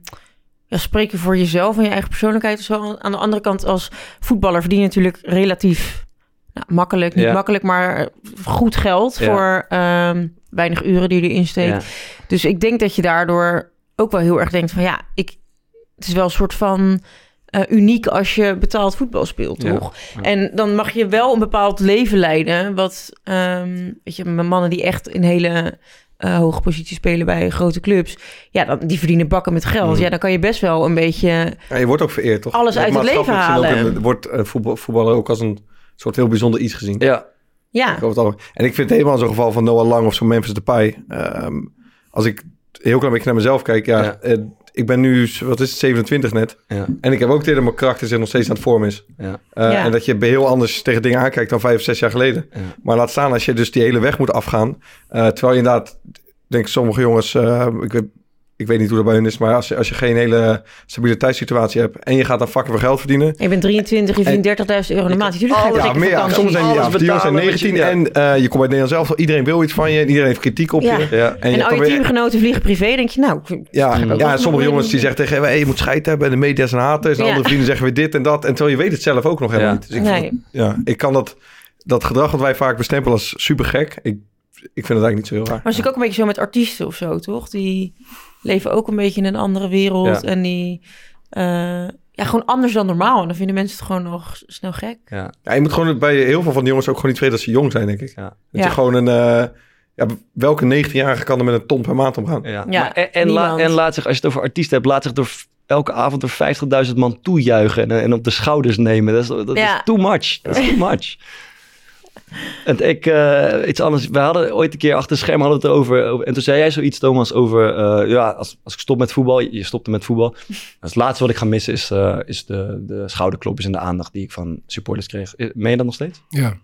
ja, spreken voor jezelf en je eigen persoonlijkheid zo. Aan de andere kant, als voetballer verdien je natuurlijk relatief nou, makkelijk. Niet Ja. makkelijk, maar goed geld Ja. voor ehm, weinig uren die je erin steekt. Dus ik denk dat je daardoor ook wel heel erg denkt van... ja, ik, het is wel een soort van... eh, uniek als je betaald voetbal speelt, toch? Ja. En dan mag je wel een bepaald leven leiden. Wat, ehm, weet je, met mannen die echt in hele eh, hoge posities spelen bij grote clubs. Ja, dan, die verdienen bakken met geld. Mm. Ja, dan kan je best wel een beetje... Ja, je wordt ook vereerd, toch? Alles uit het leven halen. een- wordt eh, voetbal, voetballer ook als een soort heel bijzonder iets gezien. ja. Ja. En ik vind het helemaal zo'n geval van Noah Lang of zo'n Memphis Depay. Ehm, als ik heel klein beetje naar mezelf kijk. Ja, Ja. Ik ben nu, wat is het, 27 net. Ja. En ik heb ook tegen mijn karakter zich nog steeds aan het vorm is. Ja. Eh, Ja. En dat je heel anders tegen dingen aankijkt dan vijf of zes jaar geleden. Ja. Maar laat staan als je dus die hele weg moet afgaan. eh, terwijl je inderdaad, denk ik, sommige jongens... eh, ik, weet, ik weet niet hoe dat bij hun is, maar als je, als je geen hele stabiliteitssituatie hebt... en je gaat dan fucking veel geld verdienen... je bent 23, je verdient 30.000 euro in de maand. Natuurlijk ga je Ja, meer, ja, soms zijn ja, die jongens zijn betalen, 19 weet je, en eh, je komt bij Nederland zelf. Iedereen wil iets van je. en Iedereen heeft kritiek op Ja. je. Ja. En, En al je teamgenoten vliegen privé, denk je, nou... ik- ja, ik ja, sommige jongens die zeggen tegen je, hey, je moet scheid hebben. En de media zijn haters. En Ja. andere vrienden zeggen weer dit en dat. En terwijl je weet het zelf ook nog helemaal Ja. niet. Dus ik, Nee. ja, ik kan dat, dat gedrag wat wij vaak bestempelen als super gek. Ik, ik vind het eigenlijk niet zo heel raar. Maar het is ook een beetje zo met artiesten of zo, toch? Die leven ook een beetje in een andere wereld. Ja. En die... eh, ja, gewoon anders dan normaal. En dan vinden mensen het gewoon nog snel gek. Ja. Ja, je moet gewoon bij heel veel van die jongens ook gewoon niet weten dat ze jong zijn, denk ik. Ja. Dat Ja. je gewoon een... eh, ja, welke 19-jarige kan er met een ton per maand omgaan? Ja. Ja, maar, en, en, la- en laat zich, als je het over artiesten hebt, laat zich door elke avond door 50.000 man toejuichen en, en op de schouders nemen. Dat is, dat Ja. is too much. Dat is too much. [laughs] En ik, eh, iets anders. We hadden ooit een keer achter het scherm hadden we het erover. over- En toen zei jij zoiets, Thomas, over... eh, ja, als, als ik stop met voetbal, je stopte met voetbal. [laughs] Het laatste wat ik ga missen is, eh, is de, de schouderklopjes en de aandacht die ik van supporters kreeg. Meen je dat nog steeds? Ja.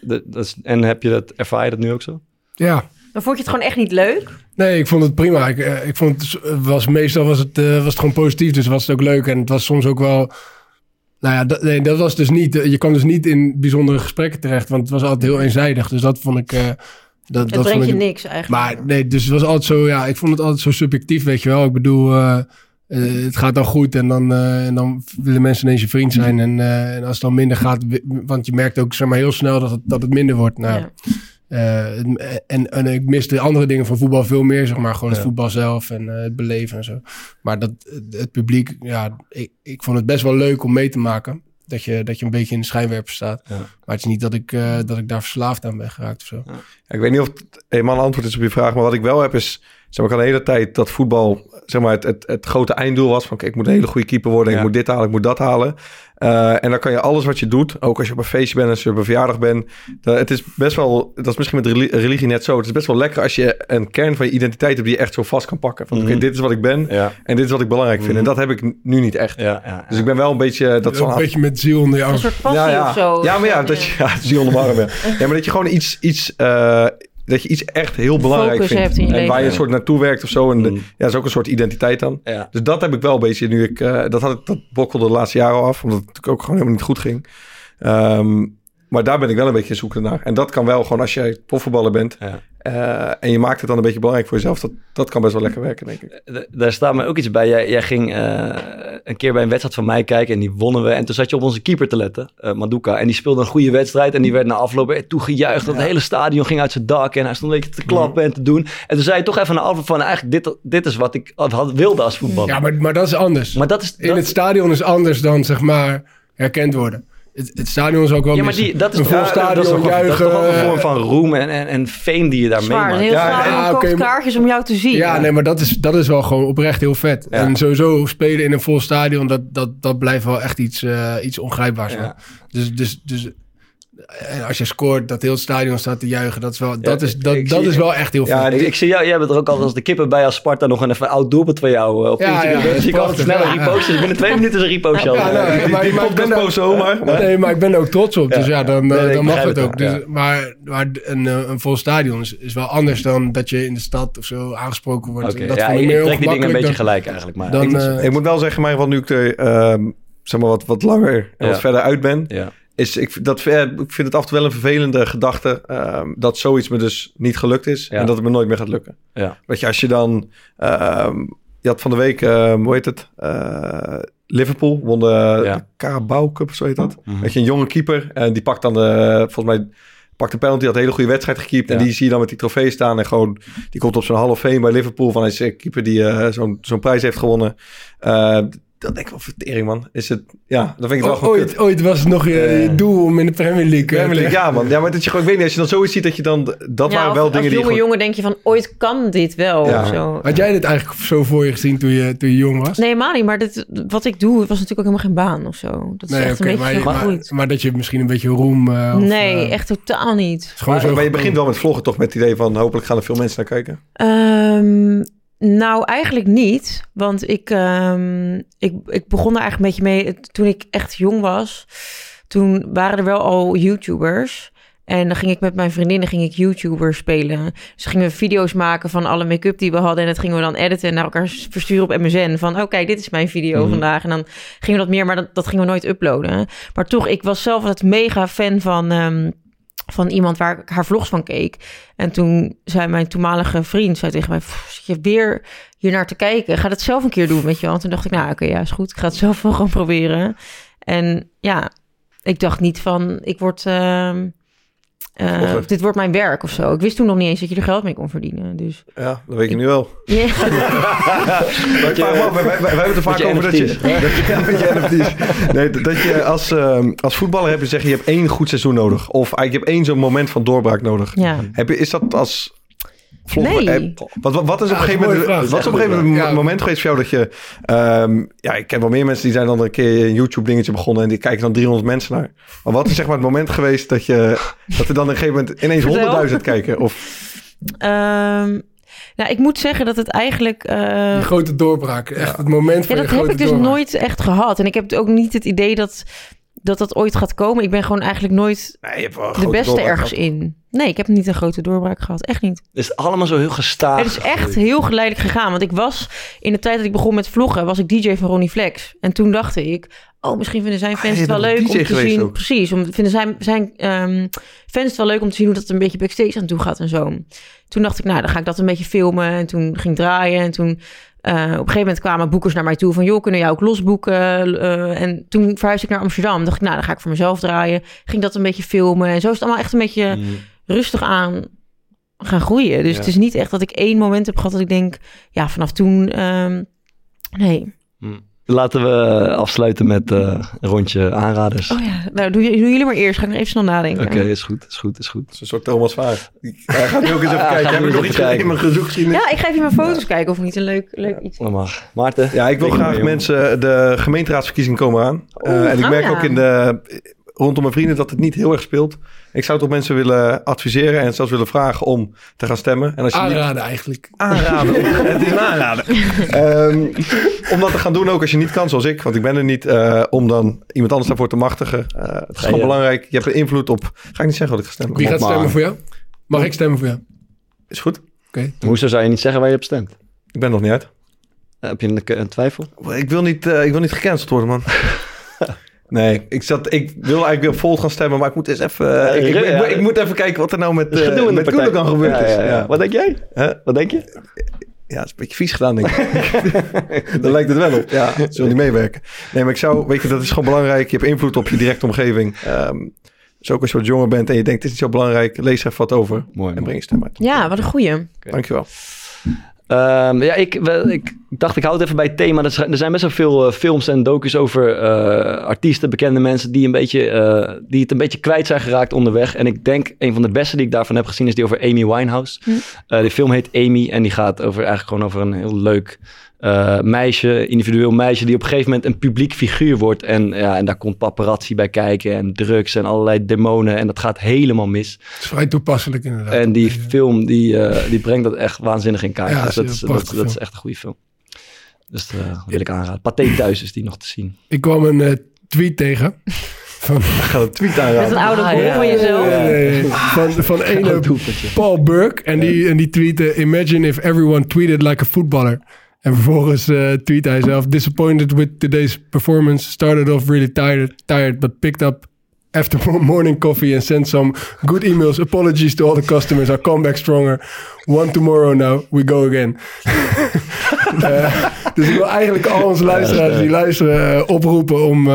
De, dat is, en heb je dat, ervaar je dat nu ook zo? Ja. Maar vond je het gewoon echt niet leuk? Nee, ik vond het prima. Ik, ik vond het was meestal was het, eh, was het gewoon positief, dus was het ook leuk. En het was soms ook wel. Nou ja, dat, nee, dat was dus niet. Je kwam dus niet in bijzondere gesprekken terecht, want het was altijd heel eenzijdig. Dus dat vond ik. eh, dat, Het dat brengt je ik, niks eigenlijk. Maar nee, dus het was altijd zo. Ja, ik vond het altijd zo subjectief, weet je wel. Ik bedoel, eh, eh, het gaat dan goed en dan, eh, en dan willen mensen ineens je vriend zijn. En, eh, en als het dan minder gaat, want je merkt ook zeg maar heel snel dat het, dat het minder wordt. Nou, Ja. Eh, en, en ik mis de andere dingen van voetbal veel meer, zeg maar. Gewoon het Ja. voetbal zelf en eh, het beleven en zo. Maar dat, het, publiek, ja, ik, ik vond het best wel leuk om mee te maken. Dat je, dat je een beetje in de schijnwerper staat. Ja. Maar het is niet dat ik, eh, dat ik daar verslaafd aan ben geraakt of zo. Ja, ik weet niet of het helemaal een antwoord is op je vraag, maar wat ik wel heb is, zeg maar, ik had de hele tijd dat voetbal, zeg maar, het, het, het grote einddoel was van, kijk, ik moet een hele goede keeper worden, Ja. ik moet dit halen, ik moet dat halen. Eh, en dan kan je alles wat je doet, ook als je op een feestje bent, als je op een verjaardag bent, dat, het is best wel, dat is misschien met reli- religie net zo, het is best wel lekker als je een kern van je identiteit hebt die je echt zo vast kan pakken. Van, oké, Mhm. dit is wat ik ben Ja. en dit is wat ik belangrijk vind. Mhm. En dat heb ik nu niet echt. Ja, ja, Dus ik ben wel een beetje, dat wel een beetje met ziel onder je Een arm. soort passie ja, ja. of zo. Ja, maar ja, dat je, ja, niet onder arm, ja. ja, maar dat je gewoon iets, iets, eh, dat je iets echt heel belangrijk Focus vindt. hebt in je en leven. waar je een soort naartoe werkt of zo. En de- Mm. ja, dat is ook een soort identiteit dan. ja. Dus dat heb ik wel een beetje nu ik, eh, dat had ik, dat bokkelde de laatste jaren al af, omdat het natuurlijk ook gewoon helemaal niet goed ging. Ehm, maar daar ben ik wel een beetje zoekende naar. En dat kan wel gewoon als jij profvoetballer bent Ja. Eh, en je maakt het dan een beetje belangrijk voor jezelf, dat, dat kan best wel lekker werken, denk ik. D- Daar staat me ook iets bij. Jij, jij ging eh, een keer bij een wedstrijd van mij kijken en die wonnen we. En toen zat je op onze keeper te letten, eh, Maduka. En die speelde een goede wedstrijd en die werd na afloop eh, toegejuicht. Dat het hele stadion ging uit zijn dak en hij stond een beetje te klappen en te doen. En toen zei je toch even na afloop van eigenlijk dit, dit is wat ik had, had- wilde als voetballer. Ja, maar, maar dat is anders. Maar dat is... In dat- het stadion is anders dan, zeg maar, herkend worden. Het, het stadion is ook wel ja, maar die, dat is een vol ja, dat is stadion dat is juichen. toch ook een vorm van roem en, en, en fame die je daar Zwaar, meemaakt. heel Ja, ja, kaartjes om jou te zien. Ja, nee, maar dat is, dat is wel gewoon oprecht heel vet. Ja. En sowieso spelen in een vol stadion, dat, dat, dat blijft wel echt iets, eh, iets ongrijpbaars. Dus, dus, dus en als je scoort, dat heel het stadion staat te juichen, dat is wel, dat is, dat, dat zie- is wel echt heel vet. Ja, Ik, ik zie jou, jij bent er ook al als de kippen bij als Sparta nog een even oud doelpunt van jou eh, op Ja, ja, zie ik altijd snel een repost. Dus binnen twee minuten is een repost al. Ja, nou, Die, maar- die ben ook- Nee, maar ik ben er ook trots op. Dus Ja. ja, dan, Nee, eh, dan mag het ook. Dus. Maar, maar een, eh, een vol stadion is, is wel anders dan dat je in de stad of zo aangesproken wordt. Oké, dat ja, ik trek die dingen een beetje gelijk eigenlijk. Maar ik- moet wel zeggen, maar nu ik er ehm, zeg maar wat, wat langer en wat verder uit ben, ja. Is ik, dat, eh, ik vind het af en toe wel een vervelende gedachte ehm, dat zoiets me dus niet gelukt is Ja. en dat het me nooit meer gaat lukken. Ja. Weet je, als je dan, ehm, je had van de week, ehm, hoe heet het, Eh, Liverpool won de, Ja. Carabao Cup, zo heet dat. Mhm. Weet je, een jonge keeper en die pakt dan de, volgens mij pakt de penalty, had een hele goede wedstrijd gekiept en die zie je dan met die trofee staan en gewoon, die komt op zo'n Hall of Fame bij Liverpool van hij is een keeper die eh, zo'n zo'n prijs heeft gewonnen. Eh, dan denk ik wel, vertering man, is het, ja, dan vind ik het wel gewoon kut. ooit, ooit was het nog je, Eh. je doel om in de Premier League... eh, Premier League, ja man. Ja, maar dat je gewoon, ik weet niet, als je dan zoiets ziet dat je dan, dat Ja, waren wel als dingen die jonge gewoon... jongen denk je van, ooit kan dit wel. Ja. Of zo. Had jij dit eigenlijk zo voor je gezien toen je, toen je jong was? Nee, helemaal niet. Maar dit, wat ik doe, was natuurlijk ook helemaal geen baan of zo. Dat is echt een maar, beetje maar, gegroeid. maar dat je misschien een beetje roem... eh, of, nee, eh, echt totaal niet. Maar, zo maar je begint wel met vloggen toch met het idee van hopelijk gaan er veel mensen naar kijken. Ehm, nou, eigenlijk niet. Want ik, ehm, ik, ik begon er eigenlijk een beetje mee toen ik echt jong was. Toen waren er wel al YouTubers. En dan ging ik met mijn vriendinnen ging ik YouTubers spelen. Dus gingen we video's maken van alle make-up die we hadden. En dat gingen we dan editen en naar elkaar versturen op MSN. Van, oh kijk, dit is mijn video Mhm. vandaag. En dan gingen we dat meer, maar dat, dat gingen we nooit uploaden. Maar toch, ik was zelf altijd mega fan van... ehm, van iemand waar ik haar vlogs van keek. En toen zei mijn toenmalige vriend zei tegen mij... "Pff, Zit je weer hier naar te kijken? Ga dat zelf een keer doen, weet je wel. En toen dacht ik, nou oké, ja, is goed. Ik ga het zelf wel gewoon proberen. En ja, ik dacht niet van... Ik word... ehm, eh, Vlogger. dit wordt mijn werk of zo. Ik wist toen nog niet eens dat je er geld mee kon verdienen. Dus Ja, dat weet je nu wel. ja. Maar ik vraag me af, wij, wij, wij hebben het er vaak je over dat je... NFT's. dat [laughs] je-. [laughs] Nee, dat je als, ehm, als voetballer heb je zeggen, je hebt één goed seizoen nodig. Of je hebt één zo'n moment van doorbraak nodig. ja. Heb je, is dat als... vlog? Nee. Eh, Wat, wat, wat is op Ja, een gegeven moment, vraag. wat is op een gegeven moment geweest voor jou dat je... ehm, ja, ik ken wel meer mensen die zijn dan een keer een YouTube dingetje begonnen... en die kijken dan 300 mensen naar. Maar wat is zeg maar het moment geweest dat, je, dat er dan op een gegeven moment ineens Vertel. 100.000 kijken? Of Ehm, nou, ik moet zeggen dat het eigenlijk... eh, Die grote doorbraak. Echt het moment van Ja, je dat heb grote ik dus doorbraak. nooit echt gehad. En ik heb ook niet het idee dat, dat dat ooit gaat komen. Ik ben gewoon eigenlijk nooit nee, de beste ergens gehad. in. Nee, ik heb niet een grote doorbraak gehad. Echt niet. Het is allemaal zo heel gestaag. Het is echt heel geleidelijk gegaan. Want ik was in de tijd dat ik begon met vloggen, was ik DJ van Ronnie Flex. En toen dacht ik, oh, misschien vinden zijn fans Ah, je het wel leuk DJ om te zien. ook. Precies, om vinden zijn, zijn ehm, fans het wel leuk om te zien hoe dat een beetje backstage aan toe gaat en zo. Toen dacht ik, nou, dan ga ik dat een beetje filmen. En toen ging ik draaien. En toen op een gegeven moment kwamen boekers naar mij toe van, joh, kunnen jou ook losboeken? Eh, en toen verhuisde ik naar Amsterdam. Dacht ik, nou, dan ga ik voor mezelf draaien. Ging dat een beetje filmen. En zo is het allemaal echt een beetje Mm. rustig aan gaan groeien. Dus Ja. het is niet echt dat ik één moment heb gehad dat ik denk, ja, vanaf toen, ehm, nee. Laten we afsluiten met eh, een rondje aanraders. Oh ja, nou doe, doe jullie maar eerst. Ga ik nog even snel nadenken. Oké, is goed, is goed, is goed. Het is een soort Thomas Vaar. Hij gaat nu ook eens even kijken. Heb ik nog iets in mijn gezoekgeschiedenis? Ja, ik ga even mijn foto's kijken of niet een leuk, leuk iets. Dat mag. Maarten? Ja, ik wil Ik graag mensen... De gemeenteraadsverkiezingen komen aan. Eh, en ik oh merk ja. ook in de, rondom mijn vrienden dat het niet heel erg speelt. Ik zou toch mensen willen adviseren en zelfs willen vragen om te gaan stemmen. En als je niet Aanraden eigenlijk. aanraden. [laughs] het is een aanrader. Ehm, om dat te gaan doen ook als je niet kan, zoals ik. Want ik ben er niet eh, om dan iemand anders daarvoor te machtigen. Eh, het is gewoon ja. belangrijk. Je hebt een invloed op... Ga ik niet zeggen wat ik ga stemmen. Wie gaat Maar- stemmen voor jou? Mag ik stemmen voor jou? Is goed. Oké. Hoezo zou je niet zeggen waar je op stemt? Ik ben er nog niet uit. Heb je een, een twijfel? Ik wil niet, eh, ik wil niet gecanceld worden, man. [laughs] Nee, ik, zat, ik wil eigenlijk weer op Volt gaan stemmen, maar ik moet eens even, ik, ik, ik, Ja. moet- ik moet even kijken wat er nou met, eh de met partij. Koelogan gebeurd Ja, is. ja, ja. Ja, Wat denk jij? Hè? Wat denk je? Ja, dat is een beetje vies gedaan, denk ik. [laughs] Daar lijkt het wel op. Ja, zullen niet meewerken. Nee, maar ik zou, weet je, dat is gewoon belangrijk. Je hebt invloed op je directe omgeving. Ehm dus ook als je wat jonger bent en je denkt, het is niet zo belangrijk, lees er even wat over Mooi, en breng je stem uit. Ja, wat een goeie. Dankjewel. Ehm, ja, ik, ik dacht, ik hou het even bij het thema. Er zijn- er zijn best wel veel eh, films en docus over eh, artiesten, bekende mensen die, een beetje, eh, die het een beetje kwijt zijn geraakt onderweg. En ik denk, een van de beste die ik daarvan heb gezien is die over Amy Winehouse. Hm. Die film heet Amy en die gaat over, eigenlijk gewoon over een heel leuk eh, meisje, individueel meisje, die op een gegeven moment een publiek figuur wordt. En, ja, en daar komt paparazzi bij kijken en drugs en allerlei demonen. En dat gaat helemaal mis. Het is vrij toepasselijk inderdaad. En die Ja. film, die, eh, die brengt dat echt waanzinnig in kaart. Ja, dus dat is is, een dat, dat is echt een goede film. Dus eh, dat wil ik aanraden. Pathé thuis is die nog te zien. Ik kwam een eh, tweet tegen. Van, [laughs] Ik ga een tweet Met een aanraden. oude Ah, ja. van jezelf. eh, van, van ene. Paul Burke. En die, en die tweette... Imagine if everyone tweeted like a footballer. En vervolgens uh, tweet hij zelf... Disappointed with today's performance. Started off really tired, tired but picked up after [laughs] morning coffee and sent some good emails. Apologies to all the customers. I'll come back stronger. One tomorrow now. We go again. uh, [laughs] dus ik wil eigenlijk al onze luisteraars die luisteren uh, oproepen om...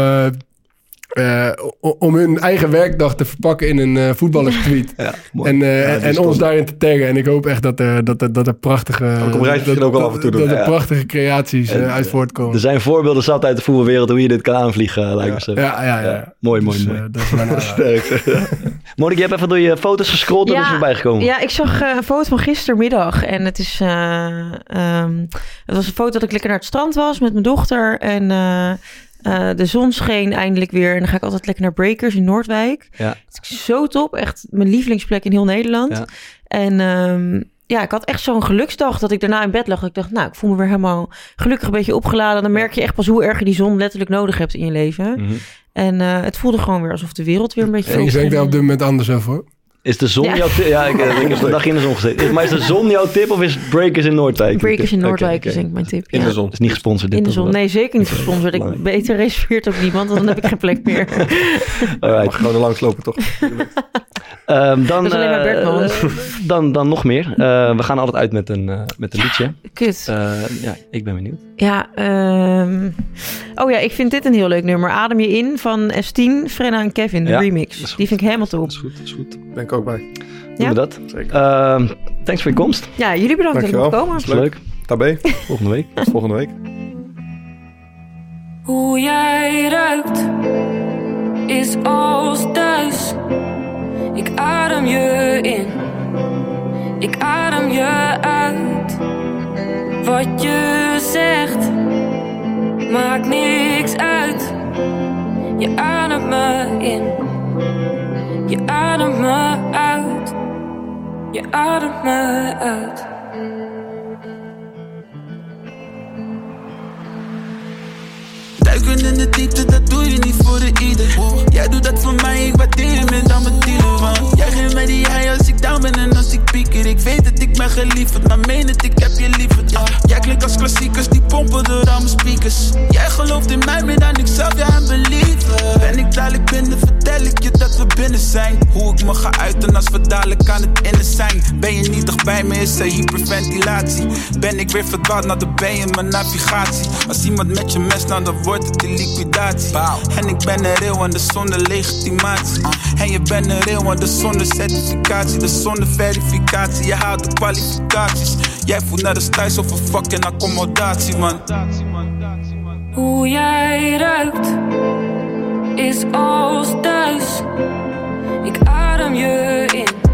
Uh, uh, om hun eigen werkdag te verpakken in een uh, voetballerstweet. [laughs] Ja, en uh, ja, en ons daarin te taggen. En ik hoop echt dat er, dat er, dat er prachtige... Dat, ook al af en toe doen. Dat er Ja. prachtige creaties en, uit voortkomen. Er zijn voorbeelden zat uit de voetbalwereld hoe je dit kan aanvliegen, lijkt me zo. Ja, ja, ja. Ja, mooi, mooi, dus, mooi. Uh, dat is mijn [laughs] Sterk. [laughs] Monik, je hebt even door je foto's gescrollt en Ja, is voorbij gekomen. Ja, ik zag uh, een foto van gistermiddag. En het is. Uh, um, het was een foto dat ik lekker naar het strand was met mijn dochter. En uh, uh, de zon scheen eindelijk weer. En dan ga ik altijd lekker naar Breakers in Noordwijk. Ja. Het is zo top. Echt mijn lievelingsplek in heel Nederland. Ja. En um, ja, ik had echt zo'n geluksdag dat ik daarna in bed lag. Dat ik dacht, nou, ik voel me weer helemaal gelukkig een beetje opgeladen. Dan merk je echt pas hoe erg je die zon letterlijk nodig hebt in je leven. Mm -hmm. En uh, het voelde gewoon weer alsof de wereld weer een beetje... En je denkt daar op dit moment anders over hoor. Is de zon Ja. jouw tip? Ja, ik, eh, ik heb dag in de zon gezeten. Maar is de zon jouw tip of is Breakers in Noordwijk? Breakers in Noordwijk is denk ik mijn tip. In ja. de zon. is niet gesponsord dit. In de zon. Nee, zeker niet gesponsord. Ik beter reserveert ook niemand, want dan heb ik geen plek meer. [laughs] Alright. Mag gewoon er langs lopen, toch? [laughs] Ehm, dan, Dat is alleen maar eh, Bergman. [laughs] dan, dan nog meer. Eh, we gaan altijd uit met een, met een liedje. Kut. Eh, ja, ik ben benieuwd. Ja, ehm oh ja, ik vind dit een heel leuk nummer. Adem je in van S10, Frenna en Kevin, de remix. Die vind ik helemaal top. Dat is goed, dat is goed. Ben ik ook bij. Doen we dat. Zeker. Ehm, thanks voor je komst. Ja, jullie bedankt dat mocht komen. Dat is leuk. Tabé, [laughs] Volgende week. tot volgende week. Hoe jij ruikt is als thuis. Ik adem je in. Ik adem je uit. Wat je zegt, maakt niks uit. Je ademt me in. Je ademt me uit. Je ademt me uit. Duiken in de diepte, dat doe je niet voor de ieder. Jij doet dat voor mij, ik waardeer je meer dan mijn dealer. Jij geeft mij die high als ik down ben en als ik pieker. Ik weet dat ik ben geliefd, maar meen het, ik heb je. Ja. Jij klinkt als klassiekers, die pompen door al mijn speakers. Jij gelooft in mij meer dan ik zelf, ja, en believer. Ben ik dadelijk binnen, vertel ik je dat we binnen zijn. Hoe ik me ga uiten als we dadelijk aan het innen zijn. Ben je niet dichtbij me, is er hyperventilatie. Ben ik weer verdwaald, nou dan ben je mijn navigatie. Als iemand met je mes, nou dan wordt altijd liquidatie. En ik ben er heel aan de zonder legitimatie. En je bent er heel aan de zonder certificatie. De zonder verificatie, je haalt de kwalificaties. Jij voelt naar de stijl of een fucking accommodatie, man. Hoe jij ruikt is als thuis. Ik adem je in.